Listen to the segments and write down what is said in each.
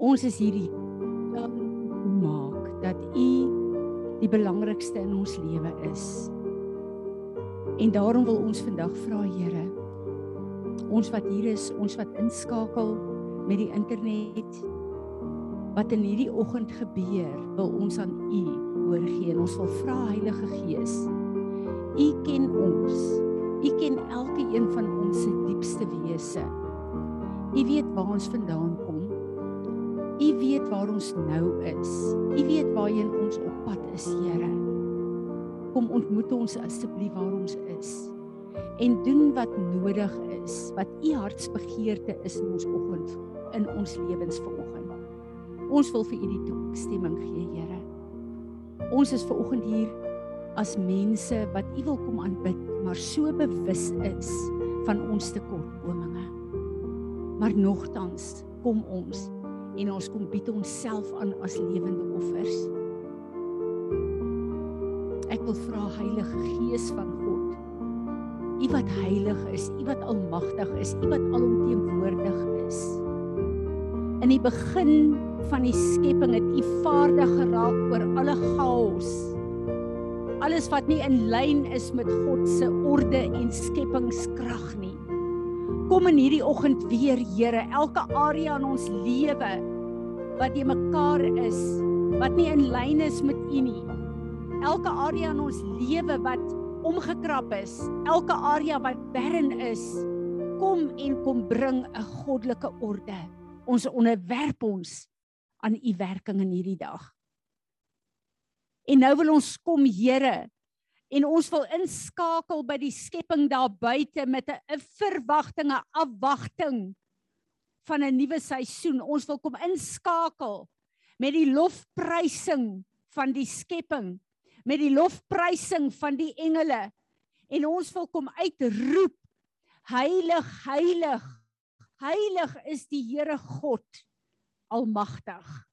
Ons is hierdie maak dat U die belangrikste in ons lewe is. En daarom wil ons vandag vra Here, ons wat hier is, ons wat inskakel met die internet wat in hierdie oggend gebeur, wil ons aan U oorgee. Ons wil vra Heilige Gees, U ken ons. U ken elke een van ons se diepste wese. U weet waar ons vandaan kom. U weet waar ons nou is. U weet waarheen ons op pad is, Here. Kom ontmoet ons asseblief waar ons is en doen wat nodig is, wat u hartsbegeerte is in ons oggend in ons lewens vanoggend. Ons wil vir u die toestemming gee, Here. Ons is ver oggend hier as mense wat u wil kom aanbid, maar so bewus is van ons tekortkominge. Maar nogtans kom ons en ons kom bied onsself aan as lewende offers. Ek wil vra Heilige Gees van God, U wat heilig is, U wat almagtig is, U wat alomteenwoordig is. In die begin van die skepping het U vaardig geraak oor alle chaos. Alles wat nie in lyn is met God se orde en skepingskrag nie. Kom in hierdie oggend weer, Here, elke area in ons lewe wat jy mekaar is, wat nie in lyn is met U nie. Elke area in ons lewe wat omgekrap is, elke area wat barren is, kom en kom bring 'n goddelike orde. Ons onderwerp ons aan U werking in hierdie dag. En nou wil ons kom, Here, en ons wil inskakel by die skepping daar buite met 'n verwagting, 'n afwagting van 'n nuwe seisoen. Ons wil kom inskakel met die lofprysing van die skepping, met die lofprysing van die engele. En ons wil kom uitroep: Heilig, heilig. Heilig is die Here God almagtig.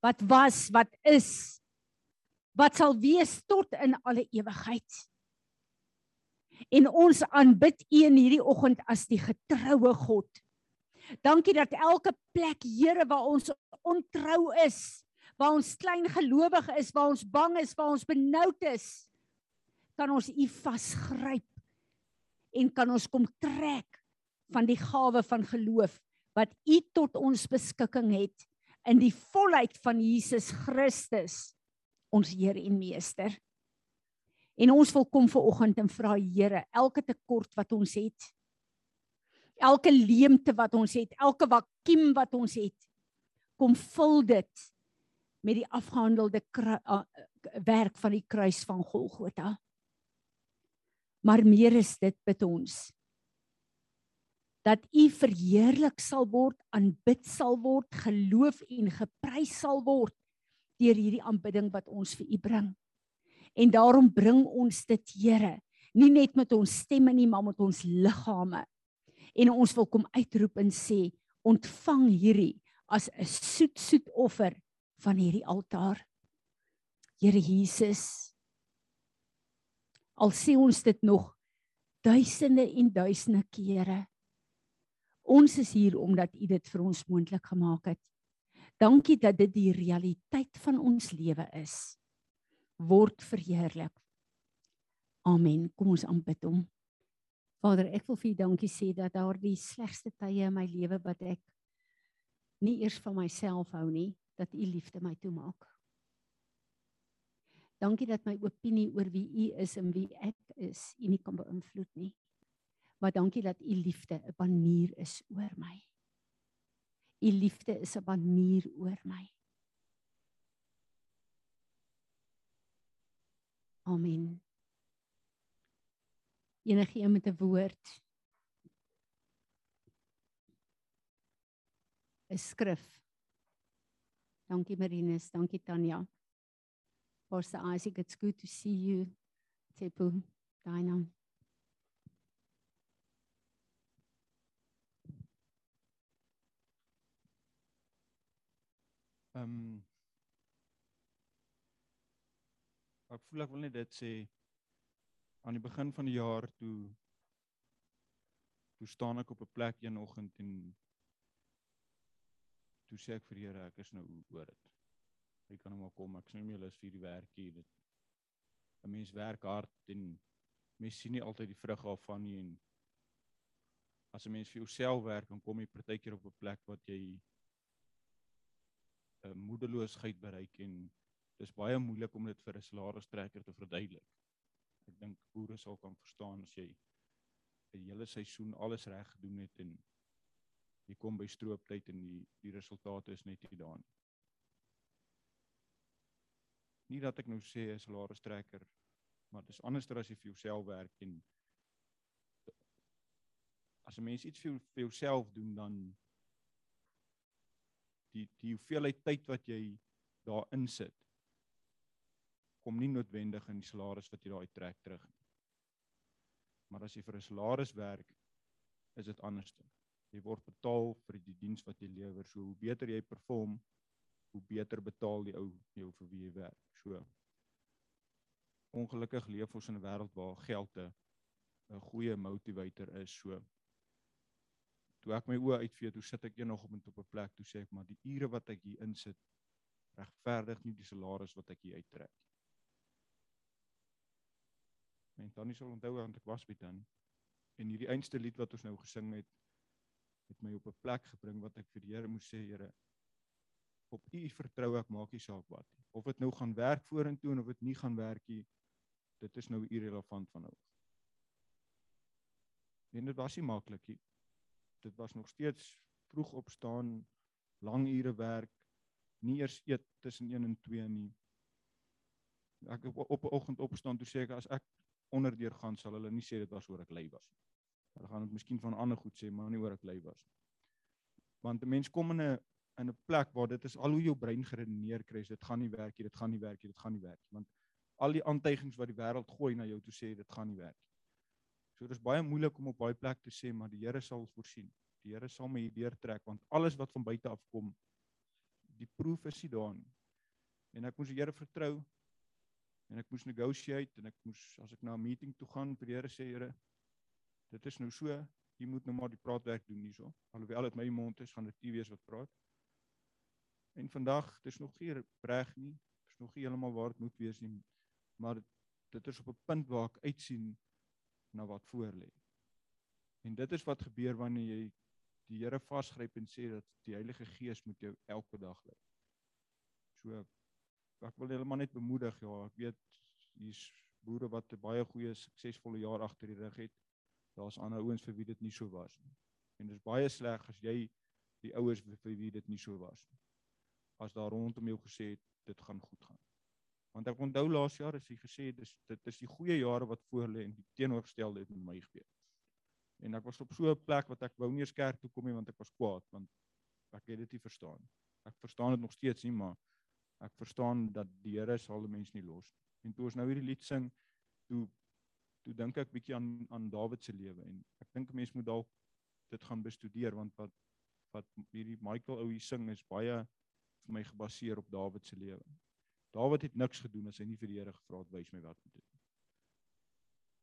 Wat was, wat is, wat sal wees tot in alle ewigheid. En ons aanbid U in hierdie oggend as die getroue God. Dankie dat elke plek, Here, waar ons ontrou is, waar ons klein gelowig is, waar ons bang is, waar ons benoud is, kan ons U vasgryp en kan ons kom trek van die gawe van geloof wat U tot ons beskikking het in die volheid van Jesus Christus, ons Heer en Meester. En ons wil kom ver oggend en vra Here, elke tekort wat ons het, elke leemte wat ons het, elke vakuum wat ons het, kom vul dit met die afgehandelde werk van die kruis van Golgotha. Maar meer is dit bid ons dat u verheerlik sal word, aanbid sal word, geloof en geprys sal word deur hierdie aanbidding wat ons vir u bring. En daarom bring ons dit, Here, nie net met ons stemme nie, maar met ons liggame en ons wil kom uitroep en sê ontvang hierdie as 'n soet soet offer van hierdie altaar. Here Jesus. Al sê ons dit nog duisende en duisende kere. Ons is hier omdat U dit vir ons moontlik gemaak het. Dankie dat dit die realiteit van ons lewe is. Word verheerlik. Amen. Kom ons aanbid hom. Vader, ek wil vir U dankie sê dat daar die slegste tye in my lewe wat ek nie eers van myself hou nie, dat U liefde my toemaak. Dankie dat my opinie oor wie U is en wie ek is, U nie kan beïnvloed nie. Maar dankie dat U liefde 'n banier is oor my. U liefde is 'n banier oor my. Amen. Enige een met 'n woord. 'n skrif. Dankie Marinus. Dankie Tanya. Pastor Isaac it's good to see you. Tepu Dina Ehm um, ek voel ek wil net dit sê aan die begin van die jaar toe toe staan ek op 'n plek een oggend en toe sê ek vir die Here ek is nou oor dit. Hy kan nou maar kom, ek is nou nie meer lus vir die werk hier dit. 'n Mens werk hard en mens sien nie altyd die vrug daarvan nie en as 'n mens vir jouself werk dan kom jy partykeer op 'n plek wat jy uh, moedeloosheid bereik en dis baie moeilik om dit vir 'n salaris-trekker te verduidelik. Ek dink boere sal kan verstaan as jy 'n hele seisoen alles reg gedoen het en jy kom by strooptyd en die die resultate is net nie daar nie. Nie dat ek nou sê 'n salaris-trekker maar dis anderster as jy vir jouself werk en as 'n mens iets vir jouself doen dan die die hoeveelheid tyd wat jy daar insit kom nie noodwendig in die salaris wat jy daai trek terug nie. Maar as jy vir 'n salaris werk, is dit anders. Jy word betaal vir die diens wat jy lewer. So hoe beter jy perform, hoe beter betaal die ou jou vir wie jy werk. So ongelukkig leef ons in 'n wêreld waar geld 'n goeie motivator is. So toe ek my oë uitvee, toe sit ek eendag op 'n op 'n plek, toe sê ek maar die ure wat ek hier insit regverdig nie die salaris wat ek hier uittrek. Men dan nie sal onthou want ek was by dan. En hierdie einste lied wat ons nou gesing het het my op 'n plek gebring wat ek vir die Here moes sê, Here, op U vertrou ek, maak nie saak wat nie. Of dit nou gaan werk vorentoe of dit nie gaan werk nie, dit is nou irrelevant van nou. En dit was nie maklik nie dit was nog steeds vroeg opstaan, lang ure werk, nie eers eet tussen 1 en 2 nie. Ek op, op 'n oggend opstaan toe sê ek as ek onderdeur gaan sal hulle nie sê dit was oor ek lui was nie. Hulle gaan dit miskien van ander goed sê, maar nie oor ek lui was nie. Want 'n mens kom in 'n in 'n plek waar dit is al hoe jou brein geredeneer kry, dit gaan nie werk nie, dit gaan nie werk nie, dit gaan nie werk nie, want al die aantuigings wat die wêreld gooi na jou toe sê dit gaan nie werk nie. So dis baie moeilik om op baie plek te sê maar die Here sal voorsien. Die Here sal my hierdeur trek want alles wat van buite af kom die proef is nie daar nie. En ek moes die Here vertrou en ek moes negotiate en ek moes as ek na 'n meeting toe gaan vir die Here sê Here dit is nou so jy moet nou maar die praatwerk doen hierso. Alhoewel dit my mond is gaan dit U wees wat praat. En vandag dis nog nie reg nie. Dis nog nie heeltemal waar dit moet wees nie. Maar dit, dit is op 'n punt waar ek uitsien na wat voor lê. En dit is wat gebeur wanneer jy die Here vasgryp en sê dat die Heilige Gees moet jou elke dag lei. So ek wil hulle maar net bemoedig, ja, ek weet hier's boere wat 'n baie goeie suksesvolle jaar agter die rug het. Daar's ander ouens vir wie dit nie so was nie. En dit is baie sleg as jy die ouers vir wie dit nie so was nie. As daar rondom jou gesê het dit gaan goed gaan. Want ek onthou laas jaar as hy gesê dis dit is die goeie jare wat voor lê en die teenoorgestelde het met my gebeur. En ek was op so 'n plek wat ek wou nie eens kerk toe kom nie want ek was kwaad want ek het dit nie verstaan. Ek verstaan dit nog steeds nie, maar ek verstaan dat die Here sal die mens nie los nie. En toe ons nou hierdie lied sing, toe toe dink ek bietjie aan aan Dawid se lewe en ek dink 'n mens moet dalk dit gaan bestudeer want wat wat hierdie Michael ou hier sing is baie vir my gebaseer op Dawid se lewe. Dawid het niks gedoen as hy nie vir die Here gevra het wys my wat om te doen.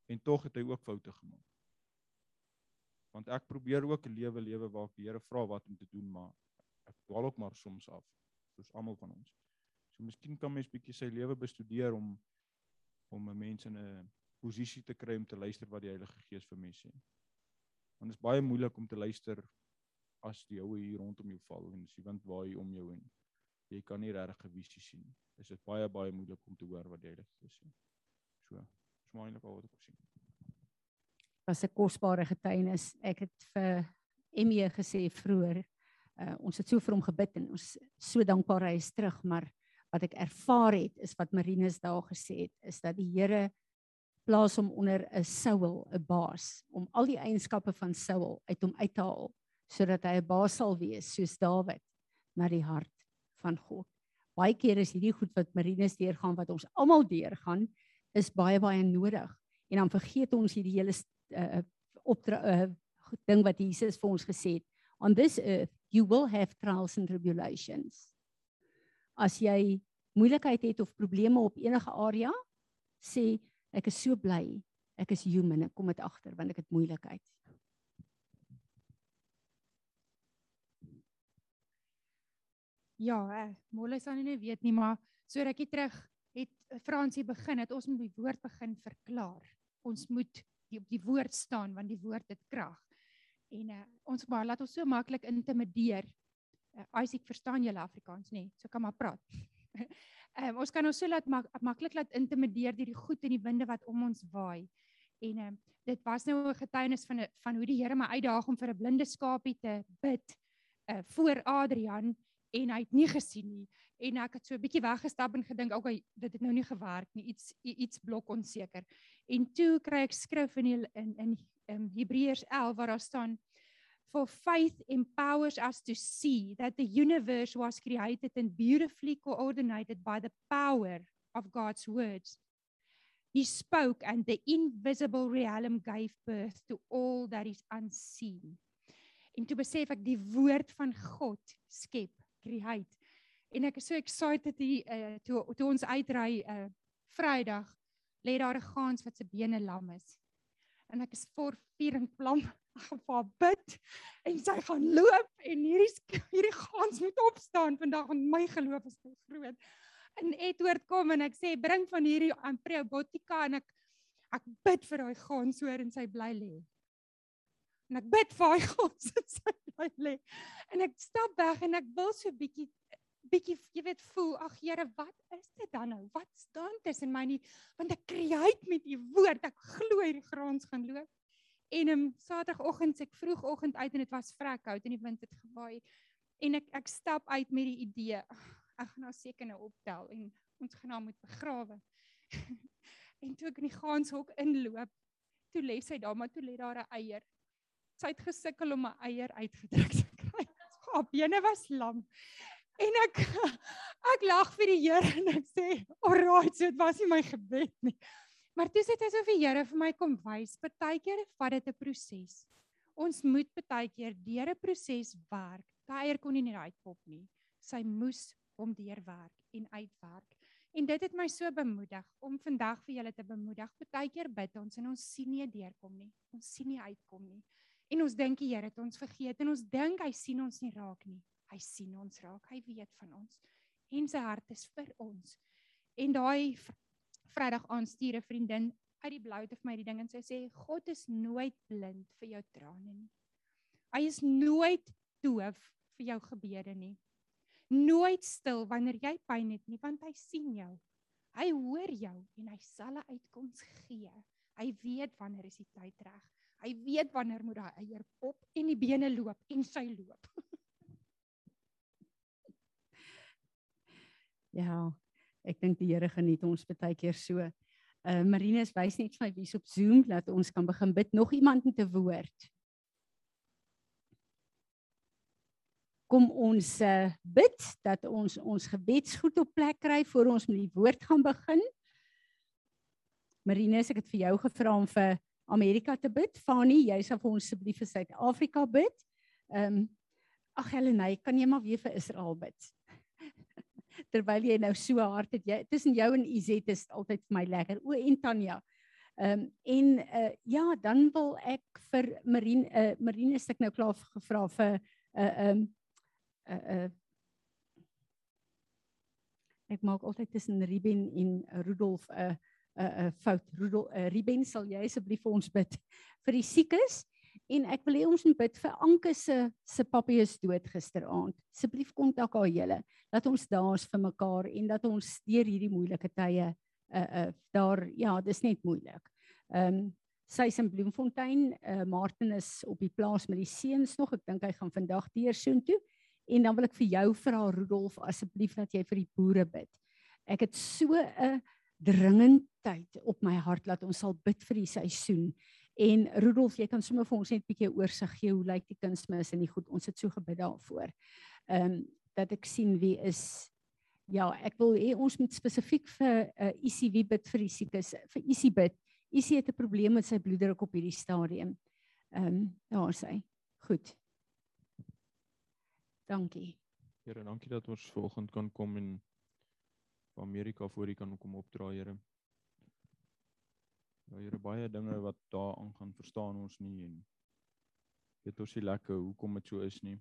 En tog het hy ook foute gemaak. Want ek probeer ook 'n lewe lewe waar ek die Here vra wat om te doen, maar ek dwaal ook maar soms af, soos almal van ons. So miskien kan mens bietjie sy lewe bestudeer om om 'n mens in 'n posisie te kry om te luister wat die Heilige Gees vir mense sê. Want dit is baie moeilik om te luister as die houe hier rondom jou val en die wind waai om jou en jy kan nie regtig 'n visie sien nie is dit baie baie moeilik om te hoor wat die Heilige Gees sê. So, is maar eintlik al wat ek sien. Was 'n kosbare getuienis. Ek het vir Emie gesê vroeër, uh, ons het so vir hom gebid en ons so dankbaar hy is terug, maar wat ek ervaar het is wat Marinus daar gesê het, is dat die Here plaas hom onder 'n Saul, 'n baas, om al die eienskappe van Saul uit hom uit te haal sodat hy 'n baas sal wees soos Dawid na die hart van God. Baie keer is hierdie goed wat Marinus deurgaan wat ons almal deurgaan is baie baie nodig. En dan vergeet ons hierdie hele uh, opdra uh, ding wat Jesus vir ons gesê het. On this earth you will have trials and tribulations. As jy moeilikheid het of probleme op enige area sê ek is so bly. Ek is human. Ek kom dit agter want ek het moeilikheid Ja, eh, Molle sal nie weet nie, maar so rukkie terug het eh, Fransie begin het ons moet die woord begin verklaar. Ons moet die, op die woord staan want die woord het krag. En uh, ons maar laat ons so maklik intimideer. Uh, Isaac verstaan julle Afrikaans nê? So kan maar praat. um, ons kan ons so laat mak maklik laat intimideer deur die goed en die winde wat om ons waai. En um, dit was nou 'n getuienis van van hoe die Here my uitdaag om vir 'n blinde skapie te bid uh voor Adrian en hy het nie gesien nie. En ek het so 'n bietjie weggestap en gedink okay dit het nou nie gewerk nie. Iets iets blok onseker. En toe kry ek skrif in die, in in um, Hebreërs 11 waar daar staan for faith empowers us to see that the universe was created and beautifully coordinated by the power of God's words. He spoke and the invisible realm gave birth to all that is unseen. En toe besef ek die woord van God skep create. En ek is so excited hier uh, toe toe ons uitry uh Vrydag lê daar 'n gans wat se bene lam is. En ek is voor vuur en vlam gevaar bid en sy gaan loop en hierdie hierdie gans moet opstaan vandag want my geloof is te groot. En Edward kom en ek sê bring van hierdie ampriobotika en ek ek bid vir daai gans hoor en sy bly lê en ek bid vir hy God se sy lê. En ek stap weg en ek wil so bietjie bietjie jy weet voel ag Here wat is dit dan nou? Wat staan tussen my nie want ek create met u woord. Ek glo hierdie grond gaan loop. En em saterdagoggend se ek vroegoggend uit en dit was vrek koud en die wind het gewaai. En ek ek stap uit met die idee ek gaan nou seker nou optel en ons gaan nou moet begrawe. En toe ek in die gaanshok inloop toe lê sy daar maar toe lê daar 'n eier sy het gesukkel om 'n eier uitgedruk te kry. Haar bene was lam. En ek ek lag vir die Here en ek sê, "Alraai, so dit was nie my gebed nie." Maar dis dit asof die Here vir my kom wys, partykeer vat dit 'n proses. Ons moet partykeer deur 'n proses werk. Daai eier kon nie net uitpop nie. Sy moes hom deurwerk en uitwerk. En dit het my so bemoedig om vandag vir julle te bemoedig. Partykeer bid ons en ons sien nie deurkom nie. Ons sien nie uitkom nie. En ons dink die Here het ons vergeet en ons dink hy sien ons nie raak nie. Hy sien ons raak. Hy weet van ons. En sy hart is vir ons. En daai Vrydag aand stuur 'n vriendin uit die blou te vir my die ding en sy sê God is nooit blind vir jou trane nie. Hy is nooit doof vir jou gebede nie. Nooit stil wanneer jy pyn het nie want hy sien jou. Hy hoor jou en hy sal 'n uitkoms gee. Hy weet wanneer is die tyd reg. Hy weet wanneer moet daai eier pop en die bene loop en sy loop. ja, ek dink die Here geniet ons baie keer so. Uh Marinus wys net vir my wie's op Zoom dat ons kan begin bid. Nog iemand met 'n woord? Kom ons uh bid dat ons ons gebedsgoed op plek kry voor ons met die woord gaan begin. Marinus, ek het vir jou gevra om vir Amerika te bid. Fani, jy sal vir ons asseblief vir Suid-Afrika bid. Ehm um, ag Helene, kan jy maar weer vir Israel bid? Terwyl jy nou so hard het, jy tussen jou en Izet is altyd vir my lekker. O en Tanya. Ehm um, en uh ja, dan wil ek vir Marine uh Marine stuk nou klaar gevra vir 'n uh, ehm um, uh uh Ek maak altyd tussen Ruben en Rudolf 'n uh, 'n uh, 'n uh, fout. Rudolf uh, Ruben, sal jy asseblief vir ons bid vir die siekes? En ek wil hê ons moet bid vir Anke se se papie is dood gisteraand. Asseblief kontak haar julle dat ons daar's vir mekaar en dat ons deur hierdie moeilike tye uh uh daar ja, dis net moeilik. Ehm um, sy's in Bloemfontein, uh Martin is op die plaas met die seuns nog. Ek dink hy gaan vandag deur soontoe. En dan wil ek vir jou vra Rudolf asseblief dat jy vir die boere bid. Ek het so 'n uh, dringendheid op my hart laat ons sal bid vir die seisoen. En Rudolf, jy kan sommer vir ons net 'n bietjie oorsig gee hoe lyk die kunsmis en die goed. Ons het so gebid daarvoor. Ehm um, dat ek sien wie is ja, ek wil hê ons moet spesifiek vir uh, Isie wie bid vir die siekes, vir Isie bid. Isie het 'n probleem met sy bloeddruk op hierdie stadium. Ehm um, daar sê. Goed. Dankie. Here, dankie dat ons vanoggend kan kom en vir Amerika voor U kan kom opdra, Here. Ja, Here, baie dinge wat daar aangaan, verstaan ons nie en weet ons nie lekker hoekom dit so is nie.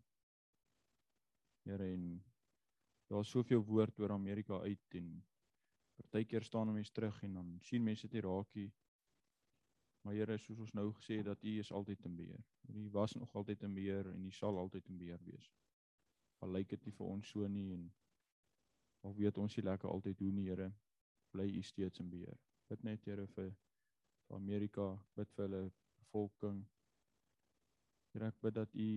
Here en daar's soveel woord oor Amerika uit en partykeer staan mense terug en dan sien mense dit raakie. Maar Here, soos ons nou gesê het dat U is altyd in beheer. U was nog altyd in beheer en U sal altyd in beheer wees. Al lyk dit nie vir ons so nie en al weet ons nie lekker altyd hoe nie, Here, bly U steeds in beheer. Bid net Here vir vir Amerika, bid vir hulle bevolking. Here, ek bid dat U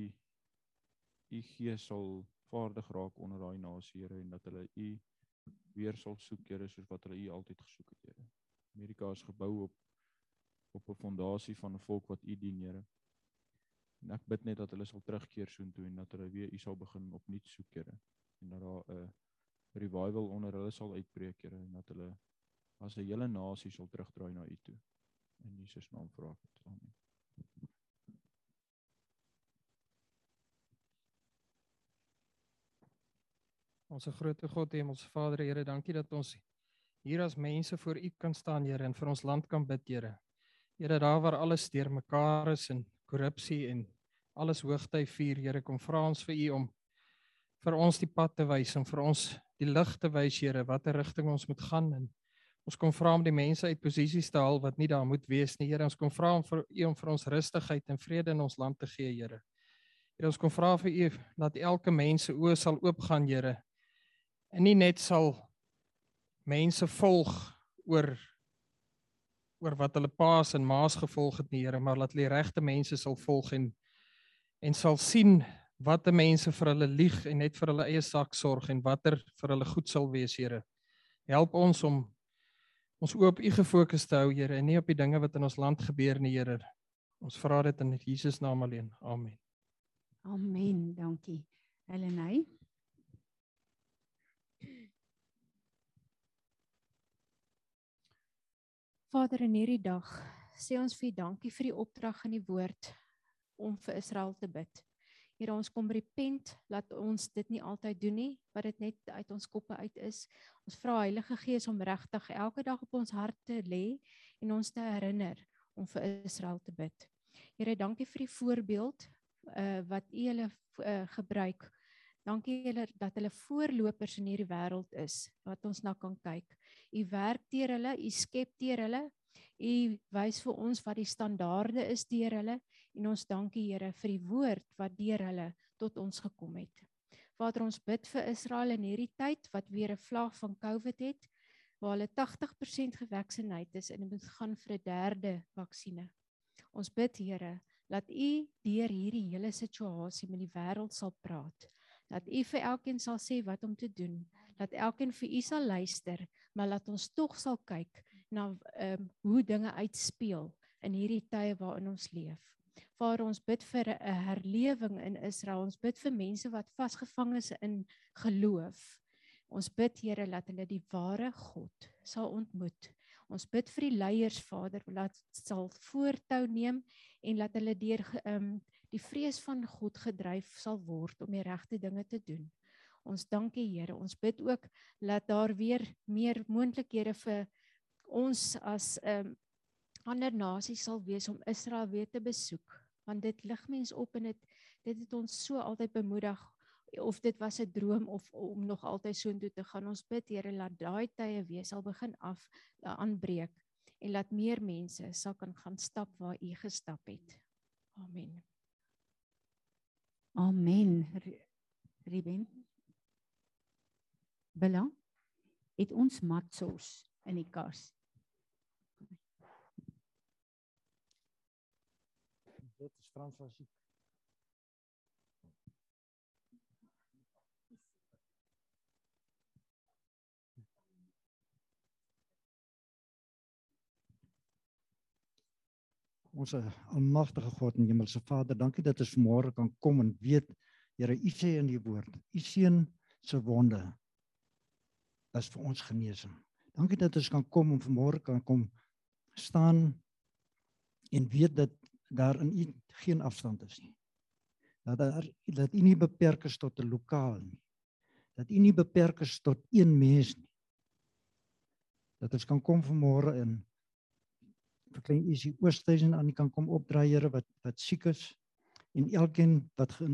U gees sal vaardig raak onder daai nasie, Here, en dat hulle U weer sal soek, Here, soos wat hulle U altyd gesoek het, Here. Amerika is gebou op op 'n fondasie van 'n volk wat U dien, Here. En ek bid net dat hulle sal terugkeer soontoe en dat hulle weer U sal begin opnuut soek, Here. En dat daar 'n revival onder hulle sal uitbreek, Here, en dat hulle as 'n hele nasie sal terugdraai na U toe. In Jesus naam vra ek dit. Amen. Ons groot God, Hemelse Vader, Here, dankie dat ons hier as mense voor U kan staan, Here, en vir ons land kan bid, Here. Here, daar waar alles deurmekaar is en korrupsie en alles hoogtyd vier, Here, kom vra ons vir U om vir ons die pad te wys en vir ons die lig te wys, Here, watter rigting ons moet gaan in. Ons kom vra om die mense uit posisies te haal wat nie daar moet wees nie, Here. Ons kom vra om vir U om vir ons rustigheid en vrede in ons land te gee, Here. Here, ons kom vra vir U dat elke mens se oë sal oopgaan, Here, en nie net sal mense volg oor oor wat hulle paas en maas gevolg het nie Here maar laat hulle regte mense sal volg en en sal sien watter mense vir hulle lieg en net vir hulle eie sak sorg en watter vir hulle goed sal wees Here. Help ons om ons oop u gefokus te hou Here en nie op die dinge wat in ons land gebeur nie Here. Ons vra dit in Jesus naam alleen. Amen. Amen. Dankie Helenay Vader in hierdie dag sê ons vir U dankie vir die opdrag in die woord om vir Israel te bid. Here ons kom repent dat ons dit nie altyd doen nie, wat dit net uit ons koppe uit is. Ons vra Heilige Gees om regtig elke dag op ons hart te lê en ons te herinner om vir Israel te bid. Here, dankie vir die voorbeeld uh wat U hulle uh, gebruik. Dankie julle dat hulle voorlopers in hierdie wêreld is wat ons na kan kyk. U werk deur hulle, u skep deur hulle. U wys vir ons wat die standaarde is deur hulle en ons dankie Here vir die woord wat deur hulle tot ons gekom het. Vader, ons bid vir Israel in hierdie tyd wat weer 'n vlaag van COVID het waar hulle 80% gevaksinheid is en moet gaan vir 'n derde vaksines. Ons bid Here dat U deur hierdie hele situasie met die wêreld sal praat. Dat U vir elkeen sal sê wat om te doen dat elkeen vir u sal luister, maar laat ons tog sal kyk na ehm um, hoe dinge uitspeel in hierdie tye waarin ons leef. Vader, ons bid vir 'n herlewing in Israel. Ons bid vir mense wat vasgevang is in geloof. Ons bid Here dat hulle die ware God sal ontmoet. Ons bid vir die leiers, Vader, laat sal voortou neem en laat hulle deur um, die vrees van God gedryf sal word om die regte dinge te doen. Ons dankie Here. Ons bid ook dat daar weer meer moontlikhede vir ons as 'n um, ehm, ander nasie sal wees om Israel weer te besoek. Want dit lig mense op en dit dit het ons so altyd bemoedig of dit was 'n droom of om nog altyd so intoe te gaan. Ons bid Here laat daai tye weer sal begin af aanbreek en laat meer mense sal kan gaan stap waar U gestap het. Amen. Amen. Ruben belang het ons matsels in die kas. Is Frans van Siek. Ons almagtige God en Hemelse Vader, dankie dat ons môre kan kom en weet Here, U sê in die woord, U seun se wonde is vir ons genesing. Dankie dat ons kan kom en vanmôre kan kom staan en weet dat daar in U geen afstand is nie. Dat daar dat U nie beperk is tot 'n lokaal nie. Dat U nie beperk is tot een mens nie. Dat ons kan kom vanmôre in vir klein Isie Oosthuizen aan die kan kom opdraai Here wat wat siek is en elkeen wat ge,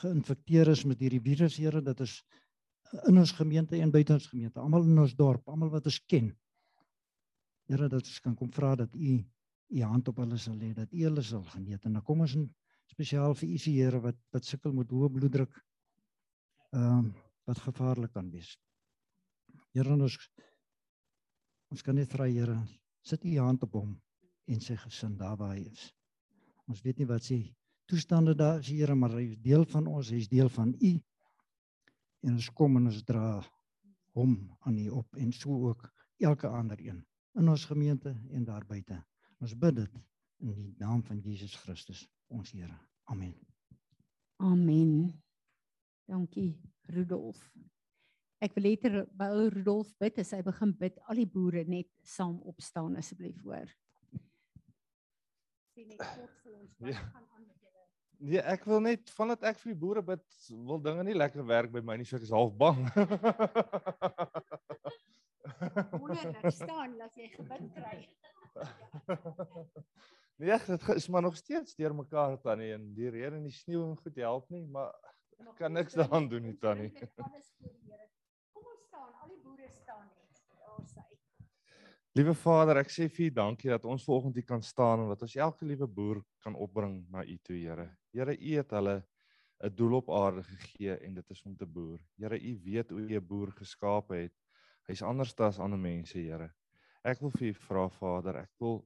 geïnfekteer is met hierdie virus Here dat ons in ons gemeente en buite ons gemeente, almal in ons dorp, almal wat ons ken. Here dat ons kan kom vra dat U U hand op hulle sal lê, dat U hulle sal genees en dan kom ons spesiaal vir U se Here wat wat sukkel met hoë bloeddruk. Ehm um, wat gevaarlik kan wees. Here ons ons kan net vra Here, sit U hand op hom en sy gesin daar waar hy is. Ons weet nie wat sy toestande daar is Here, maar hy is deel van ons, hy is deel van U. En ons kom en ons dra hom aan U op en so ook elke ander een in ons gemeente en daar buite. Ons bid dit in die naam van Jesus Christus, ons Here. Amen. Amen. Dankie Rudolf. Ek wil later by ou Rudolf bid as hy begin bid, al die boere net saam opstaan asseblief hoor. Sien net kort vir ons wat Ja. gaan aan met julle. Nee, ek wil net vandat ek vir die boere bid, wil dinge nie lekker werk by my nie, so ek is half bang. Wonderlik staan laat jy gebid kry. nee, dit is maar nog steeds deur mekaar tannie en die reën en die sneeu en goed help nie, maar Maar Kan niks daaraan doen nie, Tannie. Kom ons staan, al die boere staan net. Daar sy. liewe Vader, ek sê vir U dankie dat ons vanoggend hier kan staan en dat ons elke liewe boer kan opbring na U toe, Here. Here, U het hulle 'n doel op aarde gegee en dit is om te boer. Here, U weet hoe U 'n boer geskaap het. Hy's anders as ander mense, Here. Ek wil vir U vra, Vader, ek wil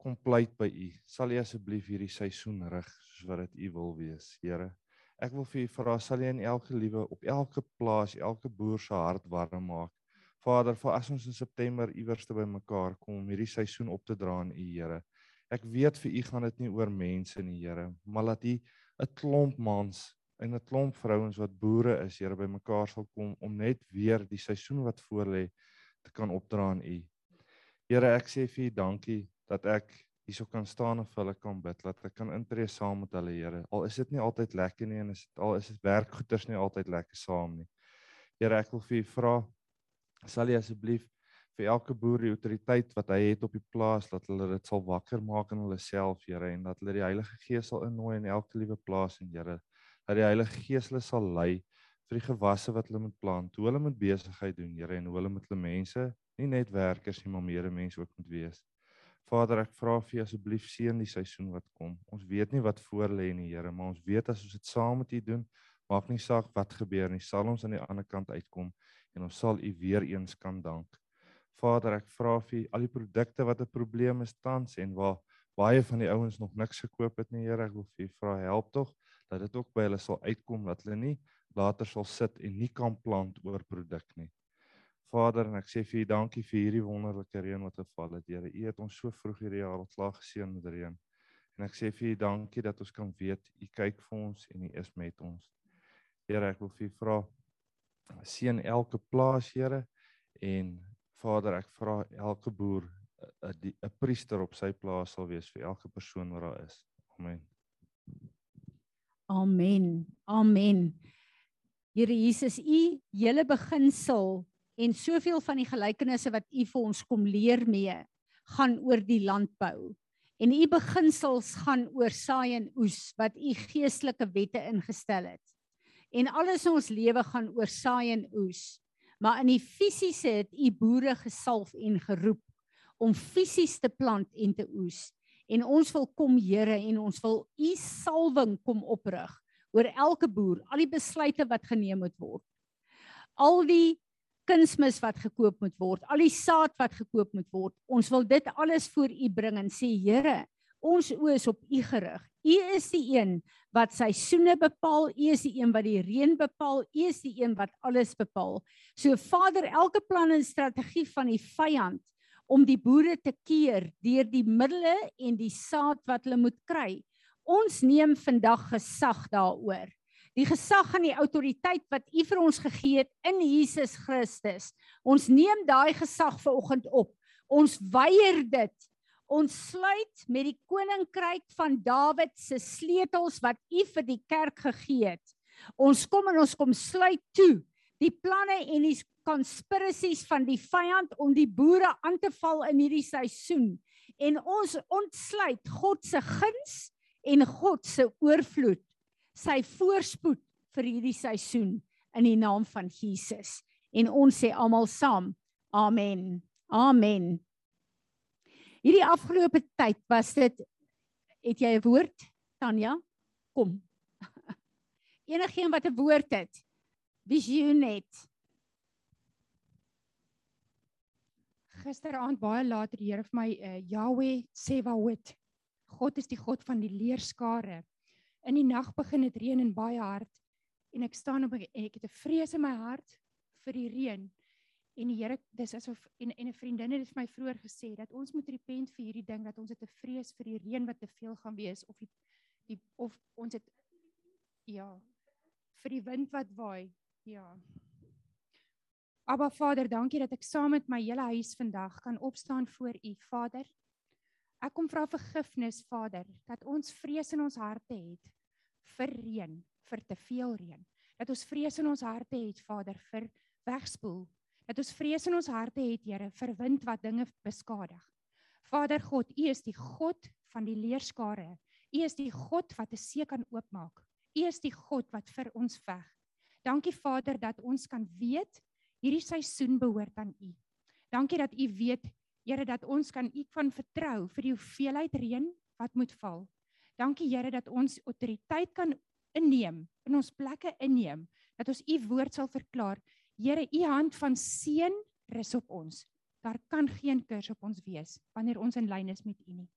kom pleit by U. Sal U asseblief hierdie seisoen rig soos wat dit U wil wees, Here. Ek wil vir U vra, sal U in elke liewe op elke plaas, elke boer se hart warm maak. Vader, vir as ons in September iewers te bymekaar kom om hierdie seisoen op te dra aan U, Here. Ek weet vir U gaan dit nie oor mense nie, Here, maar laat U 'n klomp mans en 'n klomp vrouens wat boere is, Here, bymekaar sal kom om net weer die seisoen wat voorlê te kan opdra aan U. Here, ek sê vir U dankie dat ek hierso kan staan en vir hulle kan bid, dat ek kan intree saam met hulle, Here. Al is dit nie altyd lekker nie en is dit al is dit werkgoeders nie altyd lekker saam nie. Here, ek wil vir U vra sal jy asseblief vir elke boer die autoriteit wat hy het op die plaas dat hulle dit sal wakker maak in hulle self, Here, en dat hulle die Heilige Gees sal innooi in elke liewe plaas en Here, dat die Heilige Gees hulle sal lei vir die gewasse wat hulle moet plant, hoe hulle moet besigheid doen, Here, en hoe hulle met hulle mense, nie net werkers nie, maar medemense ook moet wees. Vader, ek vra vir asseblief seën die seisoen wat kom. Ons weet nie wat voor lê nie, Here, maar ons weet as ons dit saam met U doen, maak nie saak wat gebeur nie, sal ons aan die ander kant uitkom en ons sal U weer eens kan dank. Vader, ek vra vir al die produkte wat 'n probleem is tans en waar baie van die ouens nog niks gekoop het nie, Here, ek wil vir U vra help tog dat dit ook by hulle sal uitkom dat hulle nie later sal sit en nie kan plant oor produk nie. Vader, en ek sê vir U dankie vir hierdie wonderlike reën wat geval het, Here. U het ons so vroeg hierdie jaar al klaar geseën met reën. En ek sê vir U dankie dat ons kan weet U kyk vir ons en U is met ons. Here, ek wil vir U vra seën elke plaas, Here, en Vader, ek vra elke boer 'n 'n die- 'n priester op sy plaas sal wees vir elke persoon wat daar is. Amen. Amen. Amen. Here Jesus, u hele beginsel en soveel van die gelykenisse wat u vir ons kom leer mee, gaan oor die landbou. En u beginsels gaan oor saai en oes wat u geestelike wette ingestel het. En alles in ons lewe gaan oor saai en oes. Maar in die fisiese het u boere gesalf en geroep om fisies te plant en te oes. En ons wil kom Here en ons wil u salwing kom oprig oor elke boer, al die besluite wat geneem moet word. Al die kunsmis wat gekoop moet word, al die saad wat gekoop moet word. Ons wil dit alles voor u bring en sê Here, ons oë is op u gerig. U is die een wat seisoene bepaal, u is die een wat die reën bepaal, u is die een wat alles bepaal. So Vader, elke plan en strategie van die vyand om die boere te keer deur die middele en die saad wat hulle moet kry. Ons neem vandag gesag daaroor. Die gesag en die autoriteit wat U vir ons gegee het in Jesus Christus. Ons neem daai gesag vanoggend op. Ons weier dit. Ons sluit met die koninkryk van Dawid se sleutels wat U vir die kerk gegee het. Ons kom en ons kom sluit toe die planne en die conspiracies van die vyand om die boere aan te val in hierdie seisoen en ons ontsluit God se guns en God se oorvloed sy voorspoed vir hierdie seisoen in die naam van Jesus. En ons sê almal saam: Amen. Amen. Hierdie afgelope tyd was dit het jy 'n woord Tanya? Kom. Enigeen wat 'n woord het. Visioen het. Gisteraand baie laat het die Here vir my uh, Yahweh Sebaot. God is die God van die leerskare. In die nag begin dit reën en baie hard en ek staan op ek het 'n vrees in my hart vir die reën. En die Here dis asof en en 'n vriendin het vir my vroeër gesê dat ons moet repent vir hierdie ding dat ons het 'n vrees vir die reën wat te veel gaan wees of die, die of ons het ja vir die wind wat waai. Ja. Aba Vader, dankie dat ek saam met my hele huis vandag kan opstaan voor U, Vader. Ek kom vra vergifnis, Vader, dat ons vrees in ons harte het vir reën, vir te veel reën. Dat ons vrees in ons harte het, Vader, vir wegspoel. Dat ons vrees in ons harte het, Here, vir wind wat dinge beskadig. Vader God, U is die God van die leerskare. U is die God wat 'n see kan oopmaak. U is die God wat vir ons veg. Dankie Vader dat ons kan weet hierdie seisoen behoort aan U. Dankie dat U weet Here dat ons kan U van vertrou vir die hoeveelheid reën wat moet val. Dankie Here dat ons autoriteit kan inneem, in ons plekke inneem, dat ons U woord sal verklaar. Here, U hand van seën rus op ons. Daar kan geen kurs op ons wees wanneer ons in lyn is met U nie.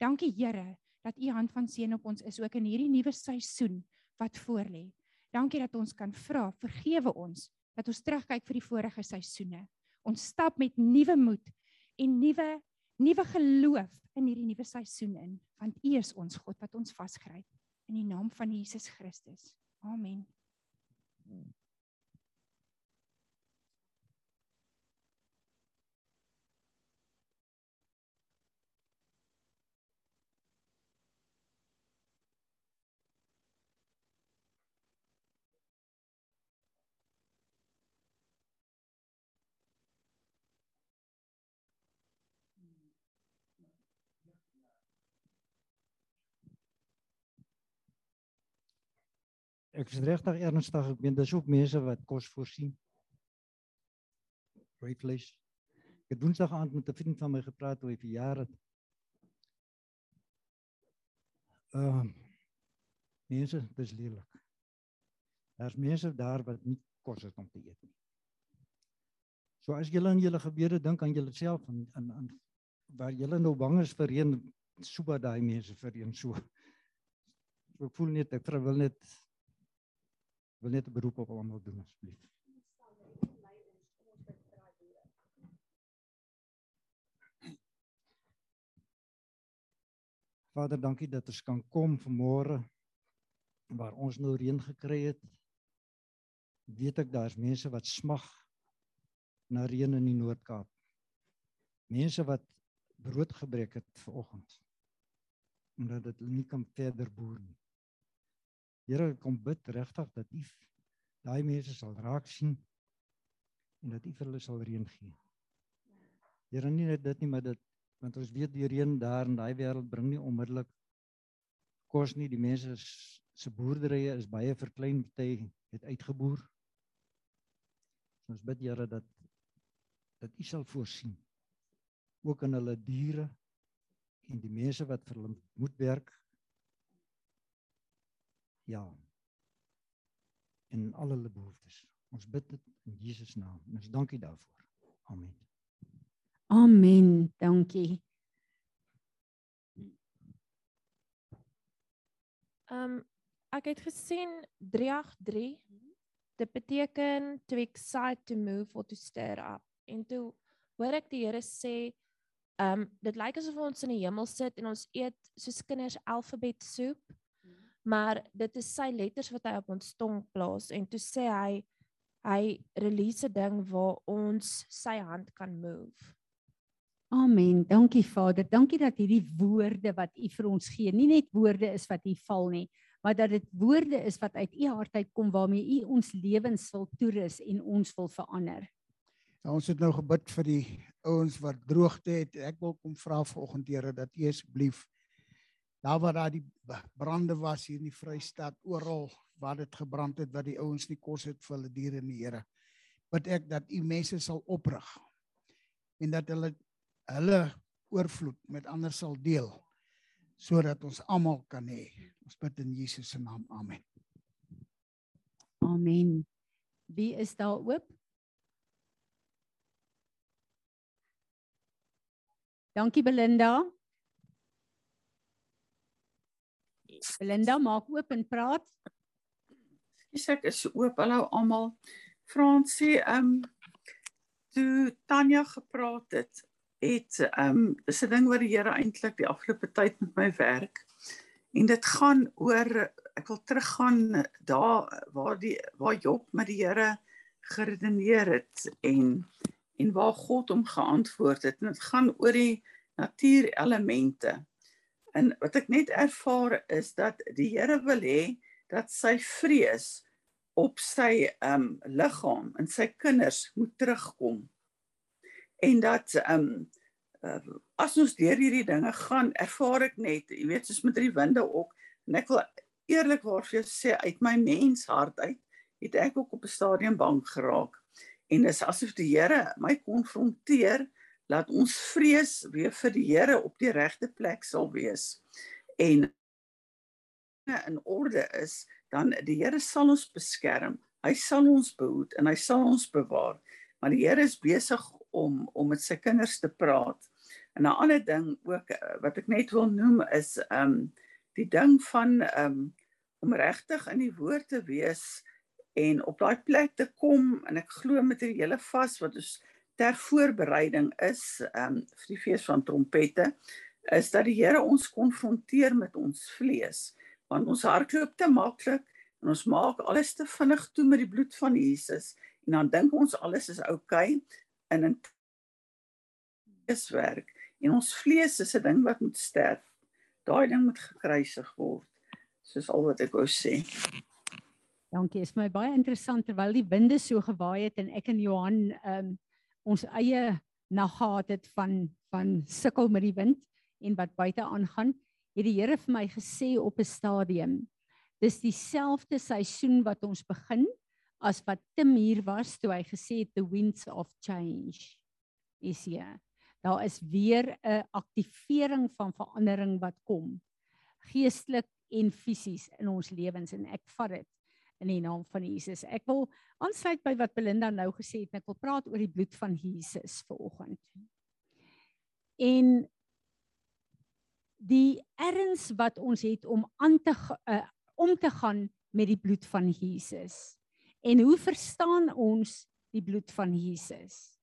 Dankie Here dat U hand van seën op ons is ook in hierdie nuwe seisoen wat voorlê. Dankie dat ons kan vra, vergewe ons dat ons terugkyk vir die vorige seisoene. Ons stap met nuwe moed en nuwe nuwe geloof in hierdie nuwe seisoen in, want U is ons God wat ons vasgryp in die naam van Jesus Christus. Amen. Ek is regtig ernstig. Ek meen dis ook mense wat kos voorsien. Rooi vleis. Ek het Woensdag aand met 'n vriend van my gepraat oor die jare. Ehm uh, mense, dis lelik. Daar's mense daar wat nie kos het om te eet nie. So as julle aan julle gebede dink aan julleself en aan aan waar julle nou bang is vir een so baie daai mense vir een so. So ek voel net ek wil net wil net 'n beroep op almal doen asseblief. Vader, dankie dat ons kan kom vanmôre waar ons nou reën gekry het. Weet ek daar's mense wat smag na reën in die Noord-Kaap. Mense wat brood gebreek het vanoggend omdat dit nie kan verder boer nie. Here kom bid regtig dat U daai mense sal raak sien en dat U vir hulle sal reën gee. Here nie net dit nie, maar dit want ons weet die reën daar in daai wêreld bring nie onmiddellik kos nie. Die mense se boerderye is baie verklein, party het uitgeboer. Ons bid Here dat dat U sal voorsien ook in hulle diere en die mense wat vir hulle moet werk Ja. En al hulle behoeftes. Ons bid dit in Jesus naam. En ons dankie daarvoor. Amen. Amen. Dankie. Ehm um, ek het gesien 383 dit beteken to excite to move or to stir up. En toe hoor ek die Here sê ehm um, dit lyk asof ons in die hemel sit en ons eet soos kinders alfabet soep maar dit is sy letters wat hy op ons tong plaas en toe sê hy hy release 'n ding waar ons sy hand kan move. Amen. Dankie Vader. Dankie dat hierdie woorde wat U vir ons gee, nie net woorde is wat hier val nie, maar dat dit woorde is wat uit U hart uitkom waarmee U ons lewens wil toerus en ons wil verander. Ja, ons het nou gebid vir die ouens wat droogte het. Ek wil kom vra vanoggend Here dat U asseblief daar waar daar die brande was hier in die Vrystaat oral waar dit gebrand het dat die ouens nie kos het vir hulle diere nie, Here. Bid ek dat u mense sal oprig en dat hulle hulle oorvloed met ander sal deel sodat ons almal kan hê. Ons bid in Jesus se naam. Amen. Amen. Wie is daar oop? Dankie Belinda. Belinda maak oop en praat. Skus ek is oop. Hallo almal. Fransie, ehm um, toe Tanya gepraat het, het ehm um, 'n ding wat die Here eintlik die afgelope tyd met my werk. En dit gaan oor ek wil teruggaan daar waar die waar Job met die Here geredeneer het en en waar God hom geantwoord het. En dit gaan oor die natuurelemente. En wat ek net ervaar is dat die Here wil hê dat sy vrees op sy ehm um, liggaam en sy kinders moet terugkom. En dat ehm um, uh, as ons deur hierdie dinge gaan, ervaar ek net, jy weet, soos met die winde ook, en ek wil eerlikwaar vir jou sê uit my menshart uit, het ek ook op 'n stadium bang geraak. En dis asof die Here my konfronteer laat ons vrees weer vir die Here op die regte plek sal wees. En in orde is, dan die Here sal ons beskerm. Hy sal ons behoed en hy sal ons bewaar. Maar die Here is besig om om met sy kinders te praat. En 'n ander ding ook eh, wat ek net wil noem is ehm um, die ding van ehm um, om regtig in die woord te wees en op daai plek te kom en ek glo met hierdie hele vas wat ons ter voorbereiding is um, vir die fees van trompette is dat die Here ons konfronteer met ons vlees want ons hardloop te maklik en ons maak alles te vinnig toe met die bloed van Jesus. En dan dink ons alles is oukei okay, in 'n is werk en ons vlees is 'n ding wat moet sterf. Daai ding moet gekruisig word soos al wat ek wou sê. Dankie, is my baie interessant terwyl die winde so gewaai het en ek en Johan ehm um, ons eie nag gehad het van van sukkel met die wind en wat buite aangaan, het die Here vir my gesê op 'n stadium. Dis dieselfde seisoen wat ons begin as wat Tim hier was toe hy gesê het the winds of change is hier. Daar is weer 'n aktivering van verandering wat kom. Geestelik en fisies in ons lewens en ek vat dit in die naam van Jesus. Ek wil aansluit by wat Belinda nou gesê het en ek wil praat oor die bloed van Jesus vanoggend. En die erns wat ons het om aan te uh, om te gaan met die bloed van Jesus. En hoe verstaan ons die bloed van Jesus?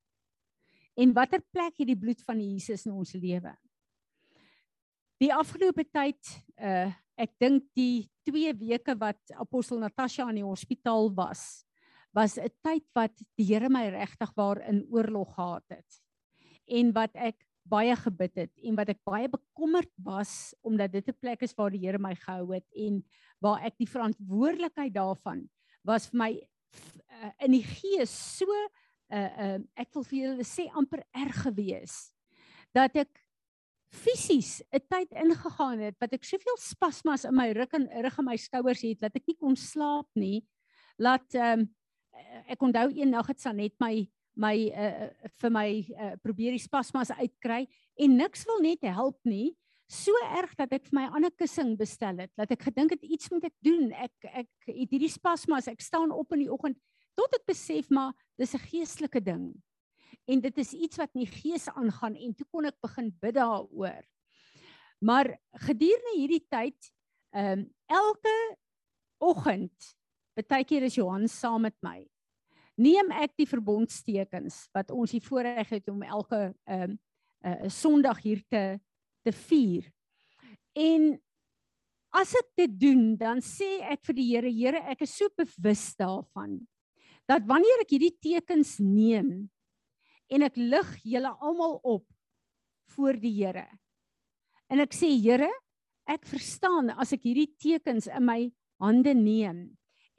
En watter plek het die bloed van Jesus in ons lewe? Die afgelope tyd uh ek dink die 2 weke wat apostel Natasha in die hospitaal was, was 'n tyd wat die Here my regtig waar in oorlog gehad het. En wat ek baie gebid het en wat ek baie bekommerd was omdat dit 'n plek is waar die Here my gehou het en waar ek die verantwoordelikheid daarvan was vir my uh, in die gees so uh uh ek wil vir julle sê amper erg gewees dat ek fisies 'n tyd ingegaan het wat ek soveel spasmas in my rug en rug en my skouers het dat ek nie kon slaap nie. Laat ehm um, ek onthou eendag het Sanet my my uh, vir my uh, probeer die spasmas uitkry en niks wil net help nie. So erg dat ek vir my ander kussing bestel het. Dat ek gedink het iets moet ek doen. Ek ek het hierdie spasmas. Ek staan op in die oggend tot ek besef maar dis 'n geestelike ding en dit is iets wat die gees aangaan en toe kon ek begin bid daaroor. Maar gedurende hierdie tyd, ehm um, elke oggend, baie keer is Johan saam met my. Neem ek die verbondstekens wat ons hier voorreg het om elke ehm um, 'n uh, Sondag hier te te vier. En as ek dit doen, dan sê ek vir die Here, Here, ek is so bewus daarvan dat wanneer ek hierdie tekens neem, en ek lig julle almal op voor die Here. En ek sê Here, ek verstaan as ek hierdie tekens in my hande neem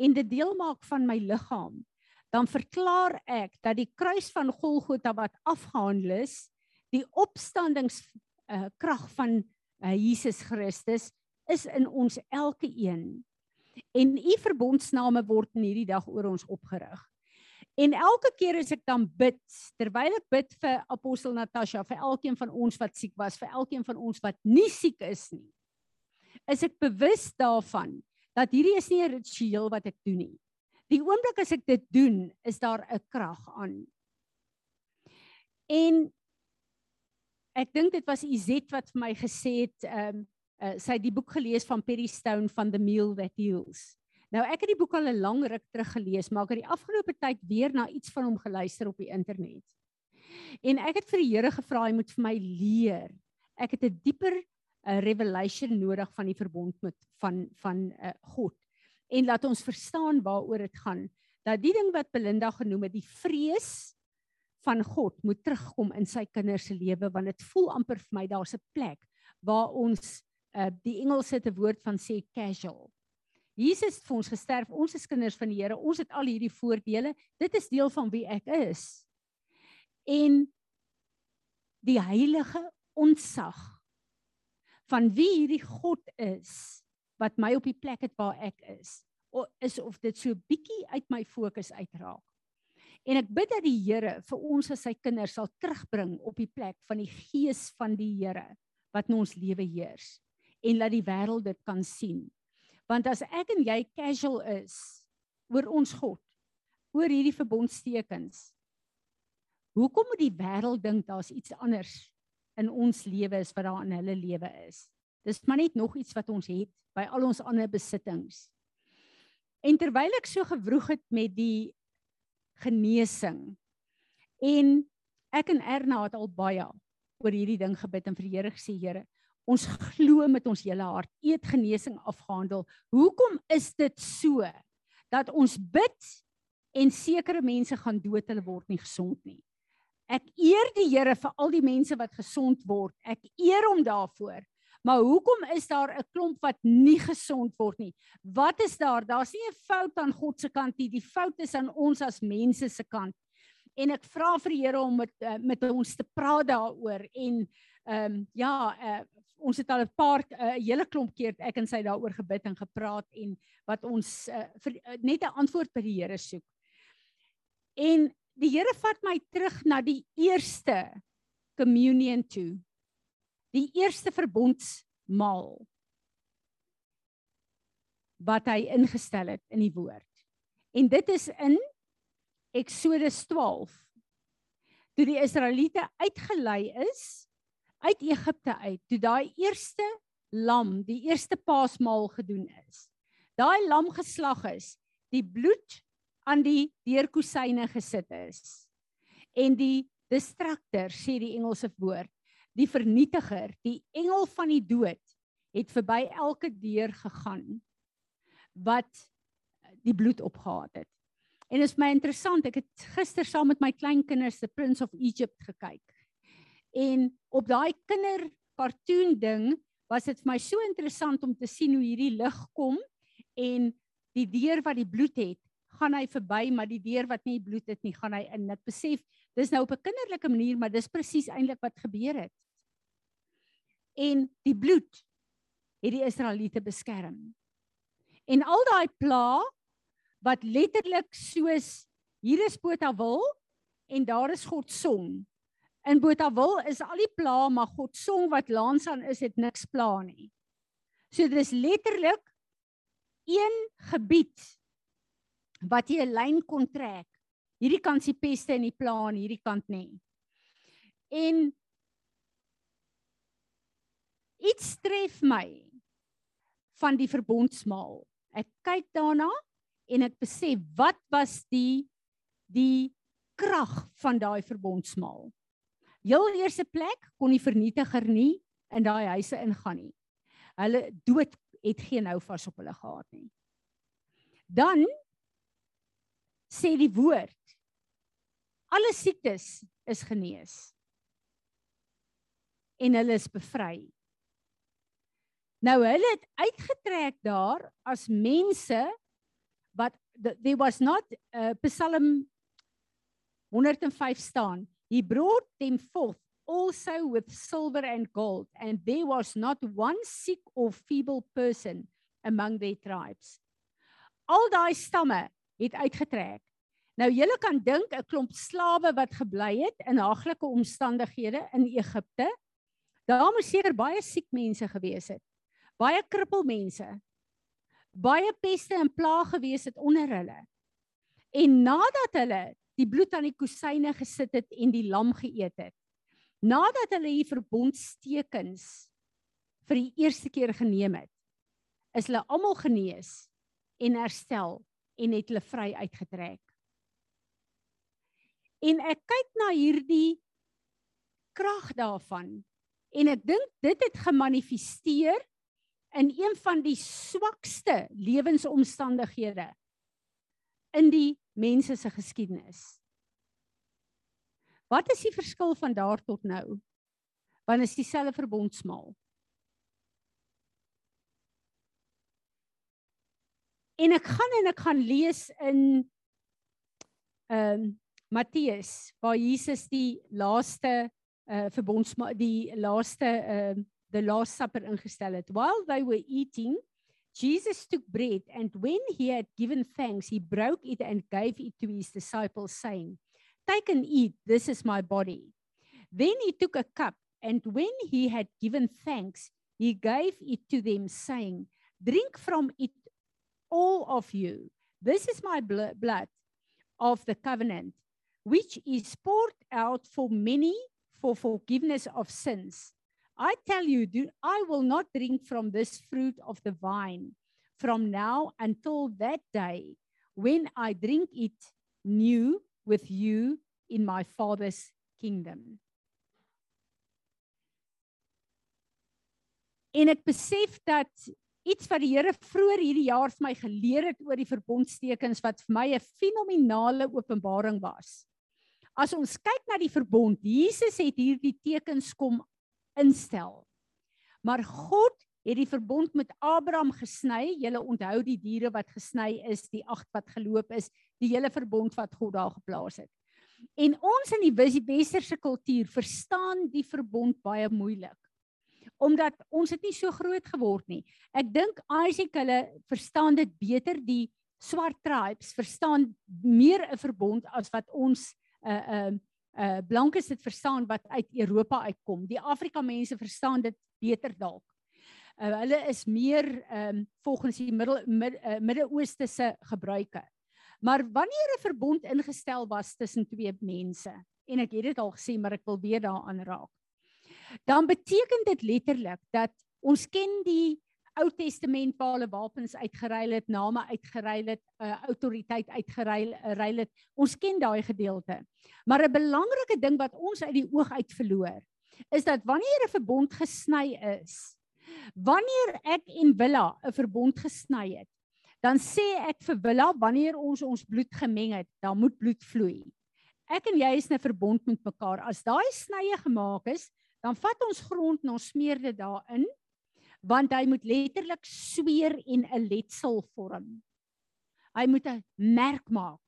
en dit deel maak van my liggaam, dan verklaar ek dat die kruis van Golgotha wat afgehandel is, die opstandings uh, krag van uh, Jesus Christus is in ons elke een. En u verbondsname word in hierdie dag oor ons opgerig. En elke keer as ek dan bid, terwyl ek bid vir apostel Natasha, vir elkeen van ons wat siek was, vir elkeen van ons wat nie siek is nie, is ek bewus daarvan dat hierdie is nie 'n ritueel wat ek doen nie. Die oomblik as ek dit doen, is daar 'n krag aan. En ek dink dit was Izet wat vir my gesê het, ehm um, uh, sy het die boek gelees van Perry Stone van The Meal That Heals. Nou ek het die boek al 'n lang ruk terug gelees, maar ek het die afgelope tyd weer na iets van hom geluister op die internet. En ek het vir die Here gevra hy moet vir my leer. Ek het 'n dieper 'n uh, revelation nodig van die verbond met van van uh, God. En laat ons verstaan waaroor dit gaan. Dat die ding wat Belinda genoem het, die vrees van God moet terugkom in sy kinders se lewe want dit voel amper vir my daar's 'n plek waar ons uh, die Engelse te woord van sê casual Jesus het vir ons gesterf. Ons is kinders van die Here. Ons het al hierdie voordele. Dit is deel van wie ek is. En die heilige ontsag van wie hierdie God is wat my op die plek het waar ek is is of dit so bietjie uit my fokus uitraak. En ek bid dat die Here vir ons as sy kinders sal terugbring op die plek van die gees van die Here wat in ons lewe heers en laat die wêreld dit kan sien Want as ek en jy casual is oor ons God, oor hierdie verbondstekens, hoekom moet die wêreld dink daar's iets anders in ons lewe as wat daar in hulle lewe is? Dis maar net nog iets wat ons het by al ons ander besittings. En terwyl ek so gewroeg het met die genesing en ek en Erna het al baie oor hierdie ding gebid en vir die Here gesê Here Ons glo met ons hele hart eet genesing afgehandel. Hoekom is dit so dat ons bid en sekere mense gaan dood hulle word nie gesond nie. Ek eer die Here vir al die mense wat gesond word. Ek eer hom daarvoor. Maar hoekom is daar 'n klomp wat nie gesond word nie? Wat is daar? Daar's nie 'n fout aan God se kant nie. Die fout is aan ons as mense se kant. En ek vra vir die Here om met uh, met ons te praat daaroor en ehm um, ja, uh, ons het al 'n paar 'n uh, hele klomp keer ek en sy daaroor gebid en gepraat en wat ons uh, vir, uh, net 'n antwoord by die Here soek. En die Here vat my terug na die eerste communion toe. Die eerste verbondsmaal wat hy ingestel het in die woord. En dit is in Eksodus 12. Toe die Israeliete uitgelei is uit Egipte uit toe daai eerste lam, die eerste paasmaal gedoen is. Daai lam geslag is, die bloed aan die deurkusyne gesit is. En die destructor sê die Engelse woord, die vernietiger, die engel van die dood het verby elke deur gegaan wat die bloed opgehaat het. En is my interessant, ek het gister saam met my kleinkinders The Prince of Egypt gekyk. En op daai kinder cartoon ding was dit vir my so interessant om te sien hoe hierdie lig kom en die deur wat die bloed het, gaan hy verby, maar die deur wat nie bloed het nie, gaan hy in. Ek besef dis nou op 'n kinderlike manier, maar dis presies eintlik wat gebeur het. En die bloed het die Israeliete beskerm. En al daai pla wat letterlik soos hier is Botawil en daar is God son In Botawil is al die pla, maar God song wat langs aan is, het niks pla nie. So dis letterlik een gebied wat jy 'n lyn kon trek. Hierdie kant se peste in die pla en hierdie kant nê. En iets tref my van die verbondsmaal. Ek kyk daarna en ek besef wat was die die krag van daai verbondsmaal. Heel eerste plek kon die vernietiger nie in daai huise ingaan nie. Hulle dood het geen hou vas op hulle gehad nie. Dan sê die woord alle siektes is genees. En hulle is bevry. Nou hulle het uitgetrek daar as mense wat there was not uh, Psalm 105 staan He brought them forth also with silver and gold, and there was not one sick or feeble person among their tribes. al daai stamme het uitgetrek. Nou julle kan dink 'n klomp slawe wat gebly het in haglike omstandighede in Egipte. Daar moes seker baie siek mense gewees het. Baie krippelmense. Baie peste en plaag gewees het onder hulle. En nadat hulle die bloed aan die kusyne gesit het en die lam geëet het, nadat hulle hier verbondstekens vir die eerste keer geneem het, is hulle almal genees en herstel en het hulle vry uitgetrek. En ek kyk na hierdie krag daarvan en ek dink dit het gemanifesteer in een van die swakste lewensomstandighede in die mense se geskiedenis. Wat is die verskil van daar tot nou? Want is dieselfde verbondsmaal. En ek gaan en ek gaan lees in ehm um, Matteus waar Jesus die laaste uh verbondsmaal die laaste ehm uh, the last supper ingestel het. While they were eating, Jesus took bread and when he had given thanks, he broke it and gave it to his disciples saying, "Take and eat, this is my body." Then he took a cup and when he had given thanks, he gave it to them saying, "Drink from it all of you. This is my blood of the covenant, which is poured out for many for forgiveness of sins. I tell you, do, I will not drink from this fruit of the vine from now until that day when I drink it new with you in my Father's kingdom. En ek besef dat iets wat die Here vroeër hierdie jaar vir my geleer het oor die verbondstekens wat vir my 'n fenominale openbaring was. As ons kyk na die verbond, Jesus het hierdie tekens kom instel. Maar God het die verbond met Abraham gesny. Julle onthou die diere wat gesny is, die agt wat geloop is, die hele verbond wat God daar geplaas het. En ons in die westerse kultuur verstaan die verbond baie moeilik omdat ons het nie so groot geword nie. Ek dink Isaac hulle verstaan dit beter die swart tribes verstaan meer 'n verbond as wat ons 'n uh, 'n uh, uh, blankes dit verstaan wat uit Europa uitkom. Die Afrika mense verstaan dit beter dalk. Uh, hulle is meer um, volgens die middel mid, uh, Midde-Ooste se gebruike. Maar wanneer 'n verbond ingestel was tussen twee mense en ek het dit al gesê maar ek wil weer daaraan raak dan beteken dit letterlik dat ons ken die Ou Testament waar hulle wapens uitgeruil het, name uitgeruil het, uh, autoriteit uitgeruil ruil het. Ons ken daai gedeelte. Maar 'n belangrike ding wat ons uit die oog uit verloor, is dat wanneer 'n verbond gesny is, wanneer ek en Willa 'n verbond gesny het, dan sê ek vir Willa wanneer ons ons bloed gemeng het, dan moet bloed vloei. Ek en jy is 'n verbond met mekaar. As daai snye gemaak is, dan vat ons grond en ons smeer dit daarin want hy moet letterlik sweer en 'n letsel vorm. Hy moet 'n merk maak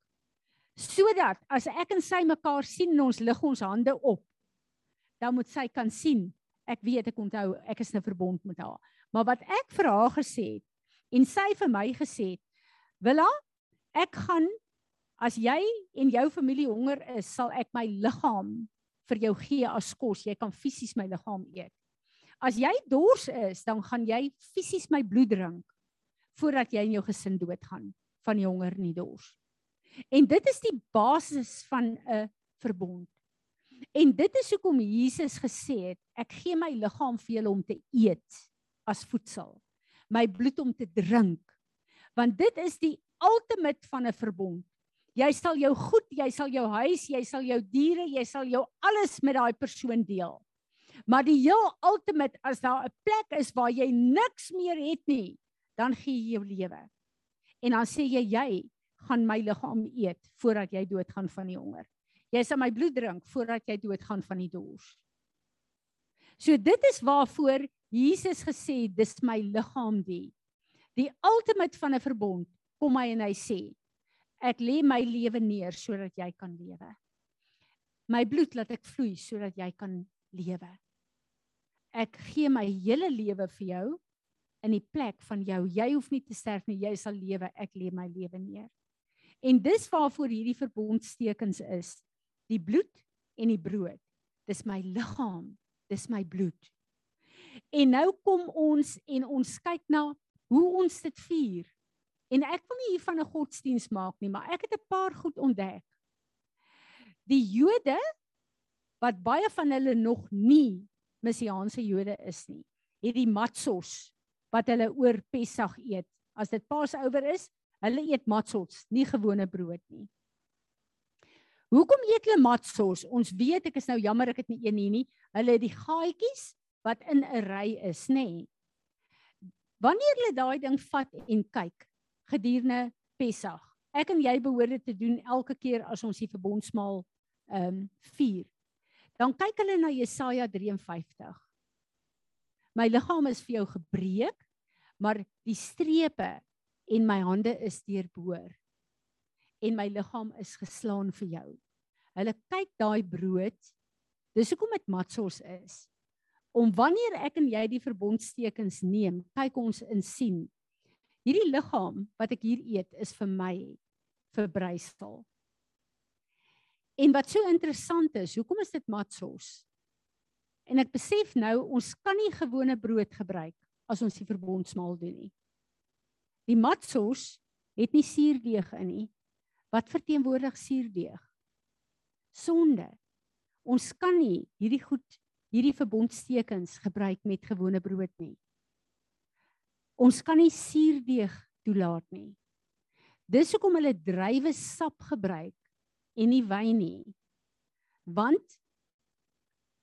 sodat as ek en sy mekaar sien en ons lig ons hande op dan moet sy kan sien ek weet ek onthou ek is 'n verbond met haar maar wat ek vir haar gesê het en sy vir my gesê het Willa ek gaan as jy en jou familie honger is sal ek my liggaam vir jou gee as kos. Jy kan fisies my liggaam eet. As jy dors is, dan gaan jy fisies my bloed drink voordat jy in jou gesin doodgaan van die honger en die dors. En dit is die basis van 'n verbond. En dit is hoekom Jesus gesê het, ek gee my liggaam vir julle om te eet as voedsel, my bloed om te drink. Want dit is die ultimate van 'n verbond. Jy sal jou goed, jy sal jou huis, jy sal jou diere, jy sal jou alles met daai persoon deel. Maar die heel ultimate as daar 'n plek is waar jy niks meer het nie, dan gee jy jou lewe. En dan sê jy jy gaan my liggaam eet voordat jy doodgaan van die honger. Jy sal my bloed drink voordat jy doodgaan van die dors. So dit is waarvoor Jesus gesê dis my liggaam die. Die ultimate van 'n verbond kom hy en hy sê Ek lê my lewe neer sodat jy kan lewe. My bloed laat ek vloei sodat jy kan lewe. Ek gee my hele lewe vir jou in die plek van jou. Jy hoef nie te sterf nie, jy sal lewe, ek lê my lewe neer. En dis waarvoor hierdie verbondstekens is. Die bloed en die brood. Dis my liggaam, dis my bloed. En nou kom ons en ons kyk na hoe ons dit vier. En ek wil nie hier van 'n godsdiens maak nie, maar ek het 'n paar goed ontdek. Die Jode wat baie van hulle nog nie messiaanse Jode is nie, het die matzos wat hulle oor Pessach eet. As dit Passover is, hulle eet matzos, nie gewone brood nie. Hoekom eet hulle matzos? Ons weet ek is nou jammer ek het nie een hier nie. Hulle het die gaatjies wat in 'n ry is, nê. Nee. Wanneer jy daai ding vat en kyk gedurende Pessach. Ek en jy behoort dit te doen elke keer as ons die verbondsmaal ehm um, vier. Dan kyk hulle na Jesaja 53. My liggaam is vir jou gebreek, maar die strepe en my hande is deurboor. En my liggaam is geslaan vir jou. Hulle kyk daai brood. Dis hoekom dit matsos is om wanneer ek en jy die verbondstekens neem, kyk ons in sien. Hierdie liggaam wat ek hier eet is vir my verbrysel. En wat so interessant is, hoekom is dit matsos? En ek besef nou ons kan nie gewone brood gebruik as ons die verbondsmaal doen nie. Die matsos het nie suurdeeg in nie. Wat verteenwoordig suurdeeg? Sonde. Ons kan nie hierdie goed hierdie verbondstekens gebruik met gewone brood nie. Ons kan nie suurdeeg toelaat nie. Dis hoekom hulle druiwe sap gebruik en nie wyn nie. Want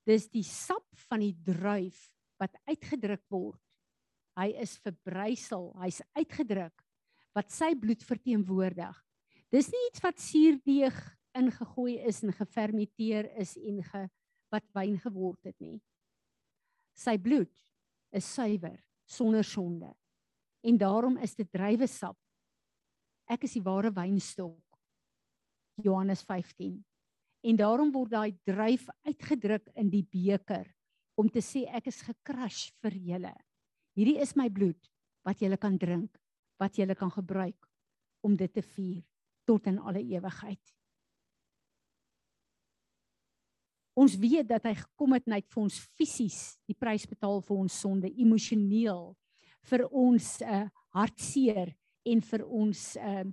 dis die sap van die druif wat uitgedruk word. Hy is verbrysel, hy's uitgedruk wat sy bloed verteenwoordig. Dis nie iets wat suurdeeg ingegooi is en gefermenteer is en ge wat wyn geword het nie. Sy bloed is suiwer, sonder sonde. En daarom is dit druiwesap. Ek is die ware wynstok. Johannes 15. En daarom word daai druif uitgedruk in die beker om te sê ek is gekrush vir julle. Hierdie is my bloed wat julle kan drink, wat julle kan gebruik om dit te vier tot in alle ewigheid. Ons weet dat hy gekom het net vir ons fisies die prys betaal vir ons sonde, emosioneel vir ons uh, hartseer en vir ons uh,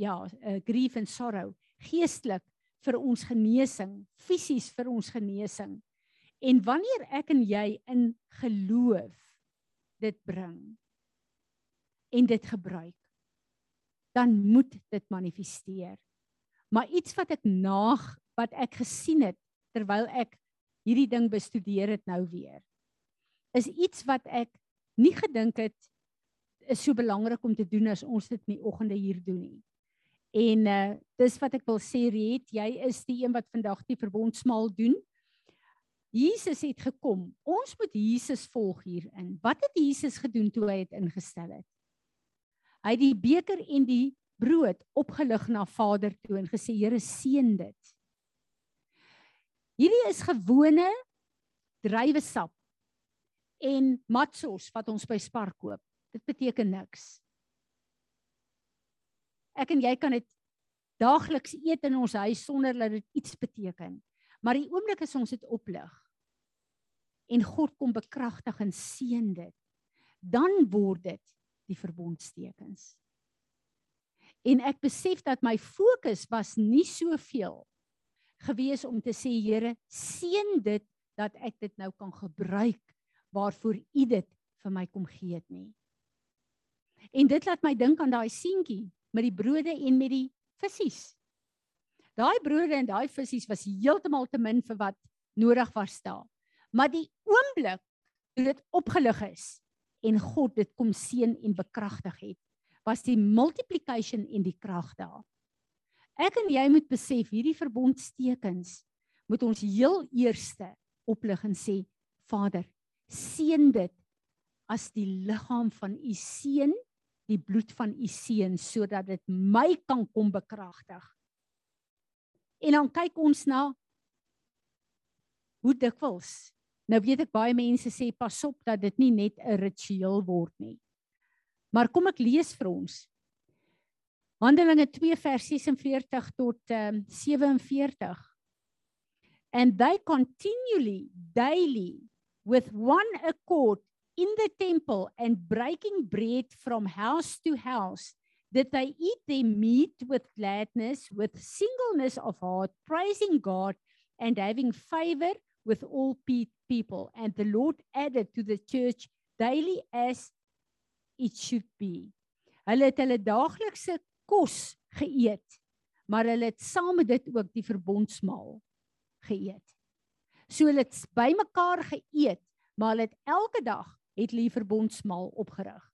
ja, uh, grief en sorrow, geestelik vir ons genesing, fisies vir ons genesing. En wanneer ek en jy in geloof dit bring en dit gebruik, dan moet dit manifesteer. Maar iets wat ek naag wat ek gesien het terwyl ek hierdie ding bestudeer het nou weer is iets wat ek nie gedink het is so belangrik om te doen as ons dit in die oggende hier doen nie. En uh dis wat ek wil sê Riet, jy is die een wat vandag die verbondsmaal doen. Jesus het gekom. Ons moet Jesus volg hierin. Wat het Jesus gedoen toe hy dit ingestel het? Hy het die beker en die brood opgelig na Vader toe en gesê Here seën dit. Hierdie is gewone druiwesap en matsos wat ons by Spar koop. Dit beteken niks. Ek en jy kan dit daagliks eet in ons huis sonder dat dit iets beteken. Maar die oomblik as ons dit oplig en God kom bekragtig en seën dit, dan word dit die verbondstekens. En ek besef dat my fokus was nie soveel gewees om te sê Here, seën dit dat ek dit nou kan gebruik waarvoor U dit vir my kom gee het nie. En dit laat my dink aan daai seentjie met die brode en met die visse. Daai brode en daai visse was heeltemal te min vir wat nodig was daar. Maar die oomblik toe dit opgelig is en God dit kom seën en bekragtig het, was die multiplication en die krag daar. Ek en jy moet besef hierdie verbondstekens moet ons heel eerste oplig en sê Vader, seën dit as die liggaam van u seun, die bloed van u seun sodat dit my kan kom bekragtig. En dan kyk ons na hoe dikwels. Nou weet ek baie mense sê pas op dat dit nie net 'n ritueel word nie. Maar kom ek lees vir ons. Handelinge 2 vers 46 tot um, 47. And they continually daily with one accord in the temple and breaking bread from house to house that they eat their meat with gladness with singleness of heart praising God and having favor with all pe- people and the Lord added to the church daily as it should be. Hulle het hulle daaglikse kos geëet, maar hulle het saam met dit ook die verbondsmaal geëet. So hulle het bymekaar geëet, maar hulle het elke dag het hulle die verbondsmaal opgerig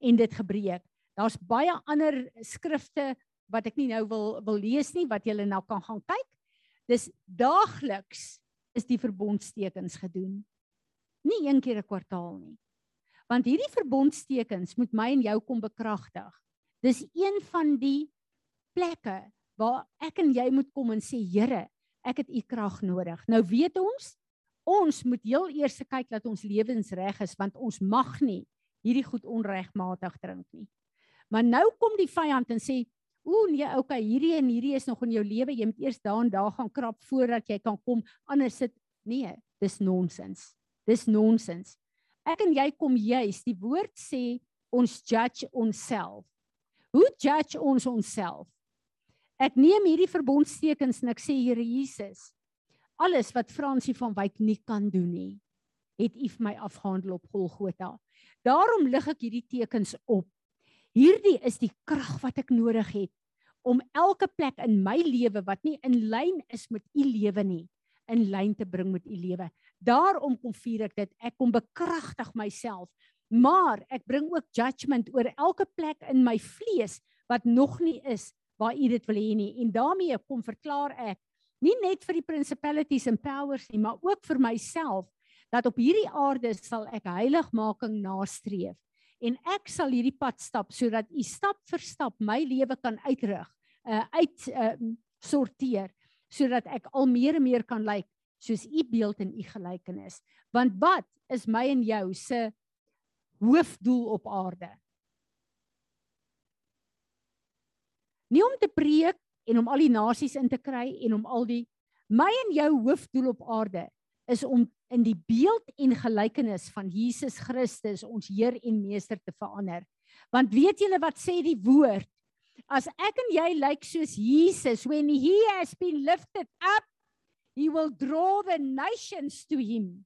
en dit gebreek. Daar's baie ander skrifte wat ek nie nou wil wil lees nie wat julle nou kan gaan kyk. Dis daagliks is die verbondstekens gedoen. Nie een keer 'n kwartaal nie. Want hierdie verbondstekens moet my en jou kom bekragtig. Dis een van die plekke waar ek en jy moet kom en sê Here, ek het u krag nodig. Nou weet ons, ons moet heel eers kyk dat ons lewens reg is want ons mag nie hierdie goed onregmatig drink nie. Maar nou kom die vyand en sê, "Ooh nee, okay, hierdie en hierdie is nog in jou lewe. Jy moet eers daar en daar gaan krap voordat jy kan kom. Anders sit nee, dis nonsens. Dis nonsens. Ek en jy kom juis, die woord sê ons judge onsself. Hoe judge ons onsself? Ek neem hierdie verbondstekens en ek sê Here Jesus, alles wat Fransie van Wyk nie kan doen nie, het U vir my afgehandel op Golgotha. Daarom lig ek hierdie tekens op. Hierdie is die krag wat ek nodig het om elke plek in my lewe wat nie in lyn is met u lewe nie, in lyn te bring met u lewe. Daarom kom vier ek dit. Ek kom bekragtig myself. Maar ek bring ook judgement oor elke plek in my vlees wat nog nie is waar u dit wil hê nie. En daarmee kom verklaar ek nie net vir die principalities and powers nie, maar ook vir myself dat op hierdie aarde sal ek heiligmaking nastreef en ek sal hierdie pad stap sodat u stap vir stap my lewe kan uitrig uh uit uh sorteer sodat ek al meer en meer kan lyk soos u beeld en u gelykenis. Want wat is my en jou se hoofdoel op aarde? Nie om te preek en om al die nasies in te kry en om al die my en jou hoofdoel op aarde is om in die beeld en gelykenis van Jesus Christus ons Heer en Meester te verander. Want weet julle wat sê die woord? As ek en jy lyk soos Jesus, when he has been lifted up, he will draw the nations to him.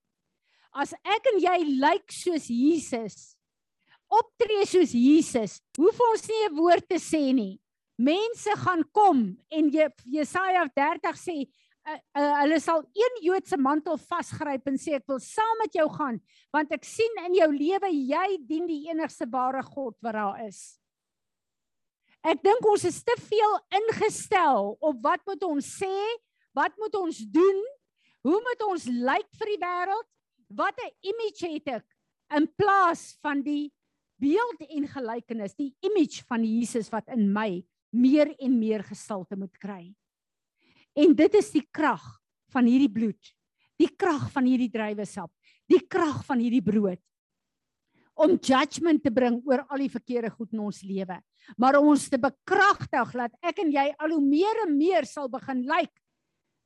As ek en jy lyk soos Jesus, optree soos Jesus, hoef ons nie 'n woord te sê nie. Mense gaan kom en Jesaja 30 sê uh, uh, hulle sal een Joodse mantel vasgryp en sê ek wil saam met jou gaan want ek sien in jou lewe jy dien die enigste ware God wat daar is. Ek dink ons is te veel ingestel op wat moet ons sê, wat moet ons doen, hoe moet ons lyk vir die wêreld? Wat 'n image het ek in plaas van die beeld en gelykenis, die image van Jesus wat in my meer en meer gestalte moet kry. En dit is die krag van hierdie bloed. Die krag van hierdie druiwesap, die krag van hierdie brood om judgment te bring oor al die verkeerde goed in ons lewe. Maar om ons te bekragtig dat ek en jy al hoe meer en meer sal begin lyk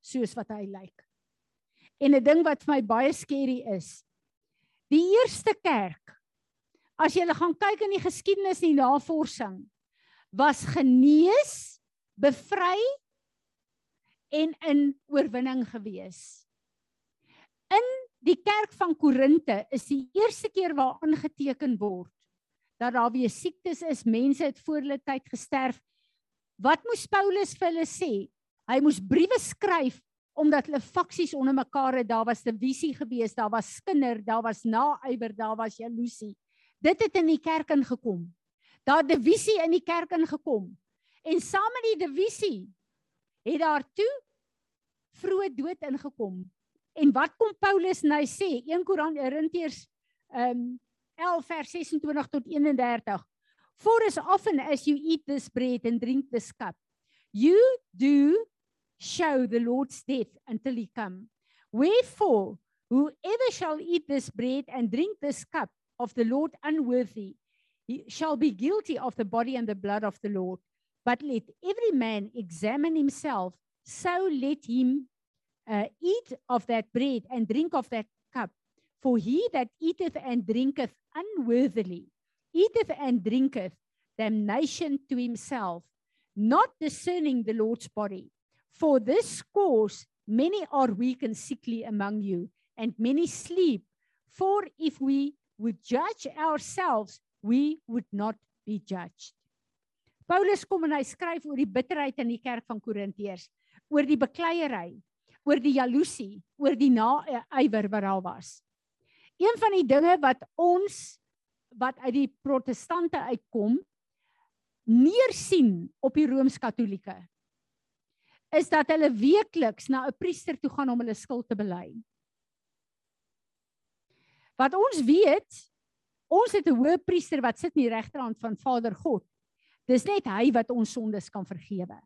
soos wat hy lyk. En 'n ding wat vir my baie skerry is, die eerste kerk as jy gaan kyk in die geskiedenis en die navorsing was genees, bevry en in oorwinning gewees. In die kerk van Korinte is die eerste keer waar aangeteken word dat daar weer siektes is, mense het voor hulle tyd gesterf. Wat moes Paulus vir hulle sê? Hy moes briewe skryf omdat hulle faksies onder mekaar het. Daar was 'n visie gewees, daar was skinder, daar was naaiwer, daar was jaloesie. Dit het in die kerk ingekom. Daar divisie in die kerk ingekom. En saam met die divisie het daar toe vroeë dood ingekom. En wat kom Paulus nou sê? 1 Korintiërs um 11 vers 26 tot 31. For as often as you eat this bread and drink this cup, you do show the Lord's death until he come. Wherefore, whoever shall eat this bread and drink this cup of the Lord unworthy, he shall be guilty of the body and the blood of the Lord. But let every man examine himself, so let him uh, eat of that bread and drink of that cup. For he that eateth and drinketh unworthily, eateth and drinketh damnation to himself, not discerning the Lord's body. For this cause many are weak and sickly among you, and many sleep. For if we would judge ourselves, we would not be judged. Paulus kom en hy skryf oor die bitterheid in die kerk van Korintiërs, oor die bekleierery, oor die jaloesie, oor die naaiwer wat daar was. Een van die dinge wat ons wat uit die protestante uitkom neer sien op die rooms-katolieke is dat hulle weekliks na 'n priester toe gaan om hulle skuld te bely. Wat ons weet, ons het 'n hoë priester wat sit in die regterhand van Vader God. Dis net hy wat ons sondes kan vergewe.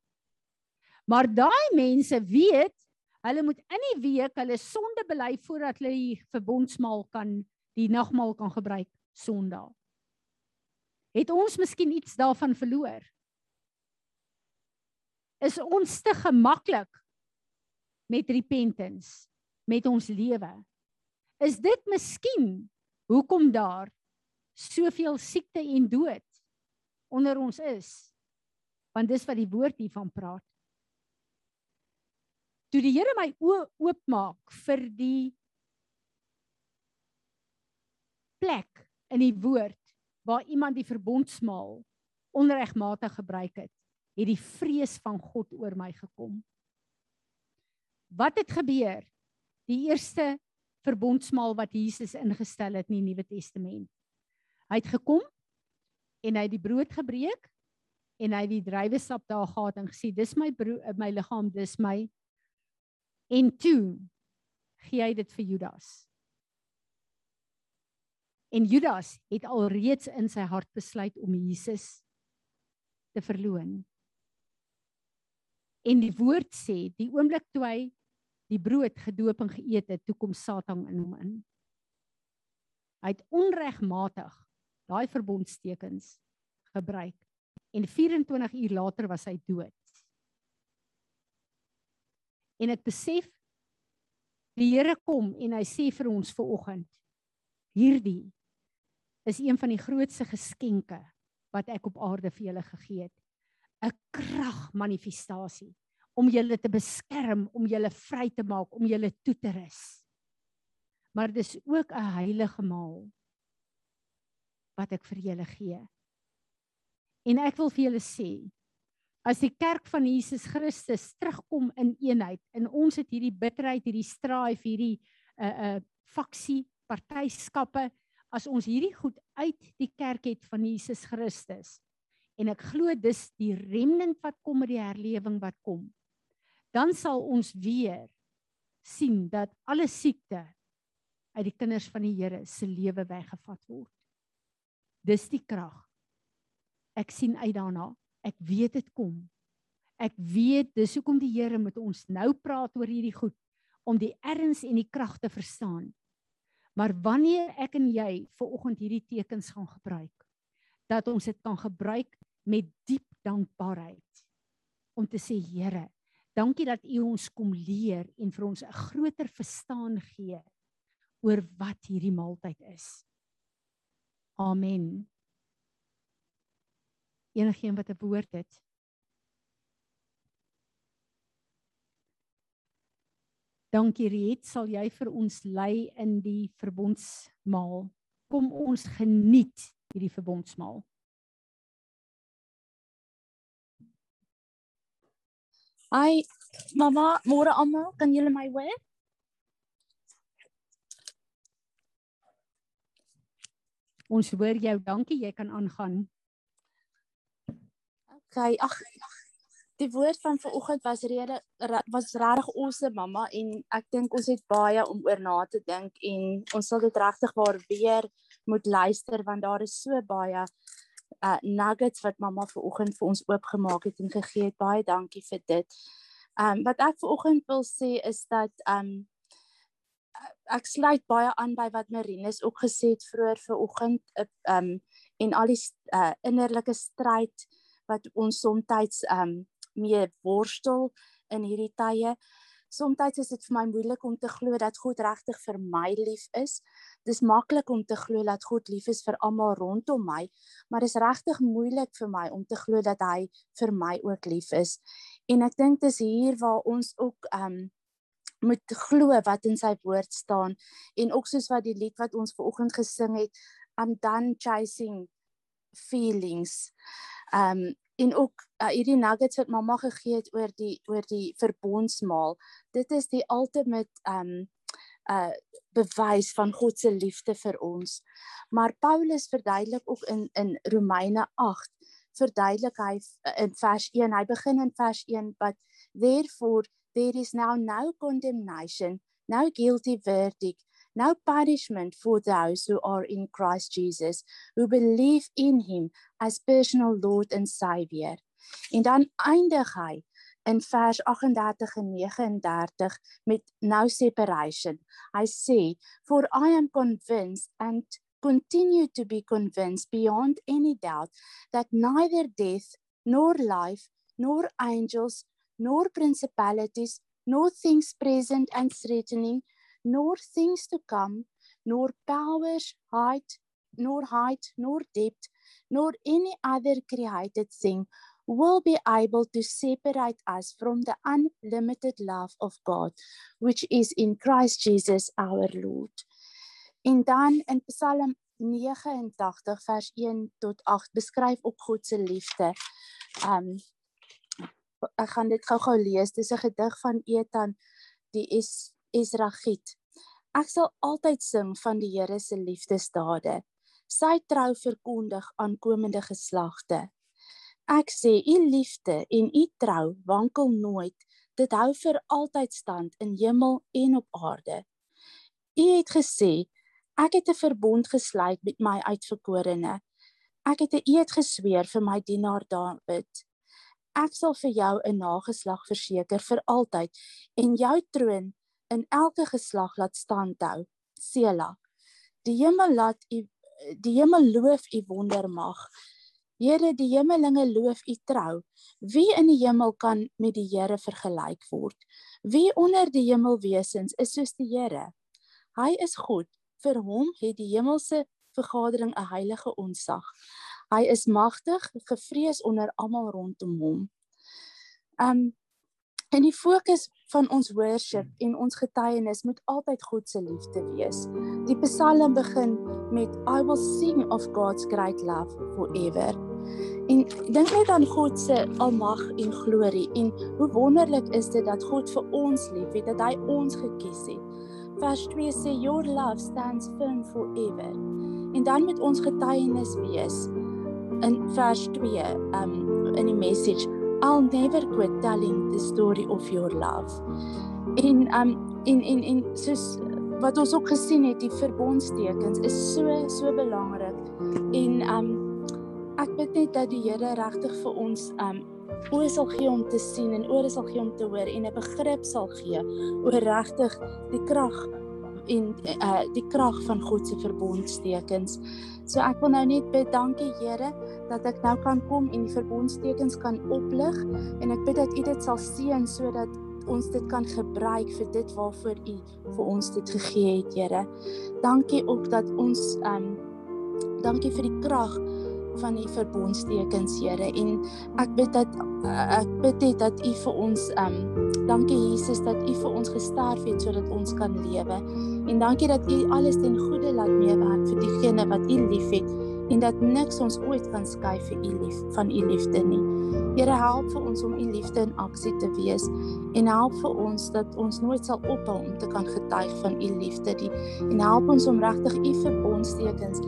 Maar daai mense weet hulle moet in die week hulle sonde bely voordat hulle die verbondsmaal kan die nagmaal kan gebruik Sondag. Het ons miskien iets daarvan verloor? Is ons te gemaklik met repentance met ons lewe? Is dit miskien hoekom daar soveel siekte en dood onder ons is? Want dis wat die woord hiervan praat. Toe die Here my oë oopmaak vir die plek in die woord waar iemand die verbondsmaal onregmatig gebruik het, het die vrees van God oor my gekom. Wat het gebeur? Die eerste verbondsmaal wat Jesus ingestel het in die Nuwe Testament. Hy het gekom en hy het die brood gebreek en hy het die druiwesap daar gehad en gesê dis my brood, my liggaam, dis my en toe gee hy dit vir Judas. En Judas het alreeds in sy hart besluit om Jesus te verloon. En die woord sê, die oomblik toe hy die brood gedoop en geëet het, toe kom Satan in hom in. Hy het onregmatig daai verbondstekens gebruik en 24 uur later was hy dood. En ek besef die Here kom en hy sê vir ons ver oggend hierdie is een van die grootste geskenke wat ek op aarde vir julle gegee het. 'n Kragmanifestasie om julle te beskerm, om julle vry te maak, om julle toe te rus. Maar dis ook 'n heilige maal wat ek vir julle gee. En ek wil vir julle sê, as die kerk van Jesus Christus terugkom in eenheid, en ons het hierdie bitterheid, hierdie strife, hierdie uh, uh, faksie, partyskappe, as ons hierdie goed uit die kerk het van Jesus Christus en ek glo dis die remnant wat kom met die herlewing wat kom dan sal ons weer sien dat alle siekte uit die kinders van die Here se lewe weggevat word dis die krag. Ek sien uit daarna. Ek weet dit kom. Ek weet dis hoekom die Here met ons nou praat oor hierdie goed om die erns en die krag te verstaan. Maar wanneer ek en jy ver oggend hierdie tekens gaan gebruik, dat ons dit kan gebruik met diep dankbaarheid om te sê Here, dankie dat U ons kom leer en vir ons 'n groter verstaan gee oor wat hierdie maaltyd is. Amen. Enigeen wat 'n woord het? Dankie Riet, sal jy vir ons lei in die verbondsmaal. Kom ons geniet hierdie verbondsmaal. Ai, mamma, môre almal, kan julle my hoor? Ons hoor jou. Dankie, jy kan aangaan. OK, ag, die woord van vanoggend was rede was regtig awesome mamma en ek dink ons het baie om oor na te dink en ons sal dit regtig waar weer moet luister want daar is so baie uh nuggets wat mamma vanoggend vir ons oopgemaak het en gegee het baie dankie vir dit. Um wat ek vanoggend wil sê is dat um ek sluit baie aan by wat Marinus ook gesê het vroeër vanoggend um en al die uh, innerlike stryd wat ons soms um mee worstel in hierdie tye. Somstyds is dit vir my moeilik om te glo dat God regtig vir my lief is. Dis maklik om te glo dat God lief is vir almal rondom my, maar dis regtig moeilik vir my om te glo dat hy vir my ook lief is. En ek dink dis hier waar ons ook um moet glo wat in sy woord staan en ook soos wat die lied wat ons ver oggend gesing het, I'm done chasing feelings. Um en ook uh, hierdie nuggets wat mamma gegee het oor die oor die verbondsmaal. Dit is die ultimate um uh bewys van God se liefde vir ons. Maar Paulus verduidelik ook in in Romeine 8 verduidelik hy in vers 1. Hy begin in vers 1 but therefore there is now no condemnation, no guilty verdict no punishment for those who are in Christ Jesus, who believe in him as personal Lord and Savior. En dan eindig hy in vers 38 en 39 met no separation. Hy sê, "For I am convinced and continue to be convinced beyond any doubt that neither death nor life nor angels nor principalities nor things present and threatening nor things to come, nor powers, height, nor height, nor depth, nor any other created thing will be able to separate us from the unlimited love of God, which is in Christ Jesus our Lord. En dan in Psalm 89 vers 1 tot 8 beskryf ook God se liefde. Um ek gaan dit gou-gou lees. Dis 'n gedig van Ethan die is Esragiet. Ek sal altyd sing van die Here se liefdesdade. Sy trou verkondig aan komende geslagte. Ek sê u liefde en u trou wankel nooit. Dit hou vir altyd stand in hemel en op aarde. U het gesê ek het 'n verbond gesluit met my uitverkorene. Ek het 'n eed gesweer vir my dienaar Dawid. Ek sal vir jou 'n nageslag verseker vir altyd en jou troon in elke geslag laat stand hou. Sela. Die hemel laat u die hemel loof u wondermag. Here, die hemelinge loof u trou. Wie in die hemel kan met die Here vergelyk word? Wie onder die hemelwesens is soos die Here? Hy is God. Vir hom het die hemelse vergadering 'n heilige onsag. Hy is magtig, gevrees onder almal rondom hom. Um En die fokus van ons worship en ons getuienis moet altyd God se liefde wees. Die Psalm begin met I will sing of God's great love forever. En dink net aan God se almag en glorie en hoe wonderlik is dit dat God vir ons liefhet, dat hy ons gekies het. Vers 2 sê your love stands firm forever. En dan moet ons getuienis wees in vers 2 um in die message I'll never quit telling the story of your love. En um en en en soos wat ons ook gesien het, die verbondstekens is so so belangrik. En um ek bid net dat die Here regtig vir ons um oë sal gee om te sien en ore sal gee om te hoor en 'n begrip sal gee oor regtig die krag en uh die krag van God se verbondstekens. So ek wil nou net bid, dankie Here dat ek nou kan kom en die verbondstekens kan oplig en ek bid dat U dit sal seën sodat ons dit kan gebruik vir dit waarvoor U vir ons dit gegee het, Here. Dankie ook dat ons um dankie vir die krag van die verbondstekens Here en ek bid dat ek bid dit dat U vir ons um dankie Jesus dat U vir ons gesterf het sodat ons kan lewe en dankie dat U alles ten goeie laat meewerk vir diegene wat U liefhet en dat niks ons ooit kan skei vir U lief van U liefde nie. Here help vir ons om U liefde in aksie te wees en help vir ons dat ons nooit sal ophou om te kan getuig van U liefde nie en help ons om regtig U verbondstekens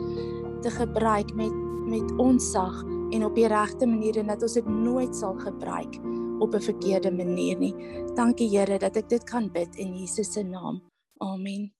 te gebruik met met ons sag en op die regte manier en dat ons dit nooit sal gebruik op 'n verkeerde manier nie. Dankie Here dat ek dit kan bid in Jesus se naam. Amen.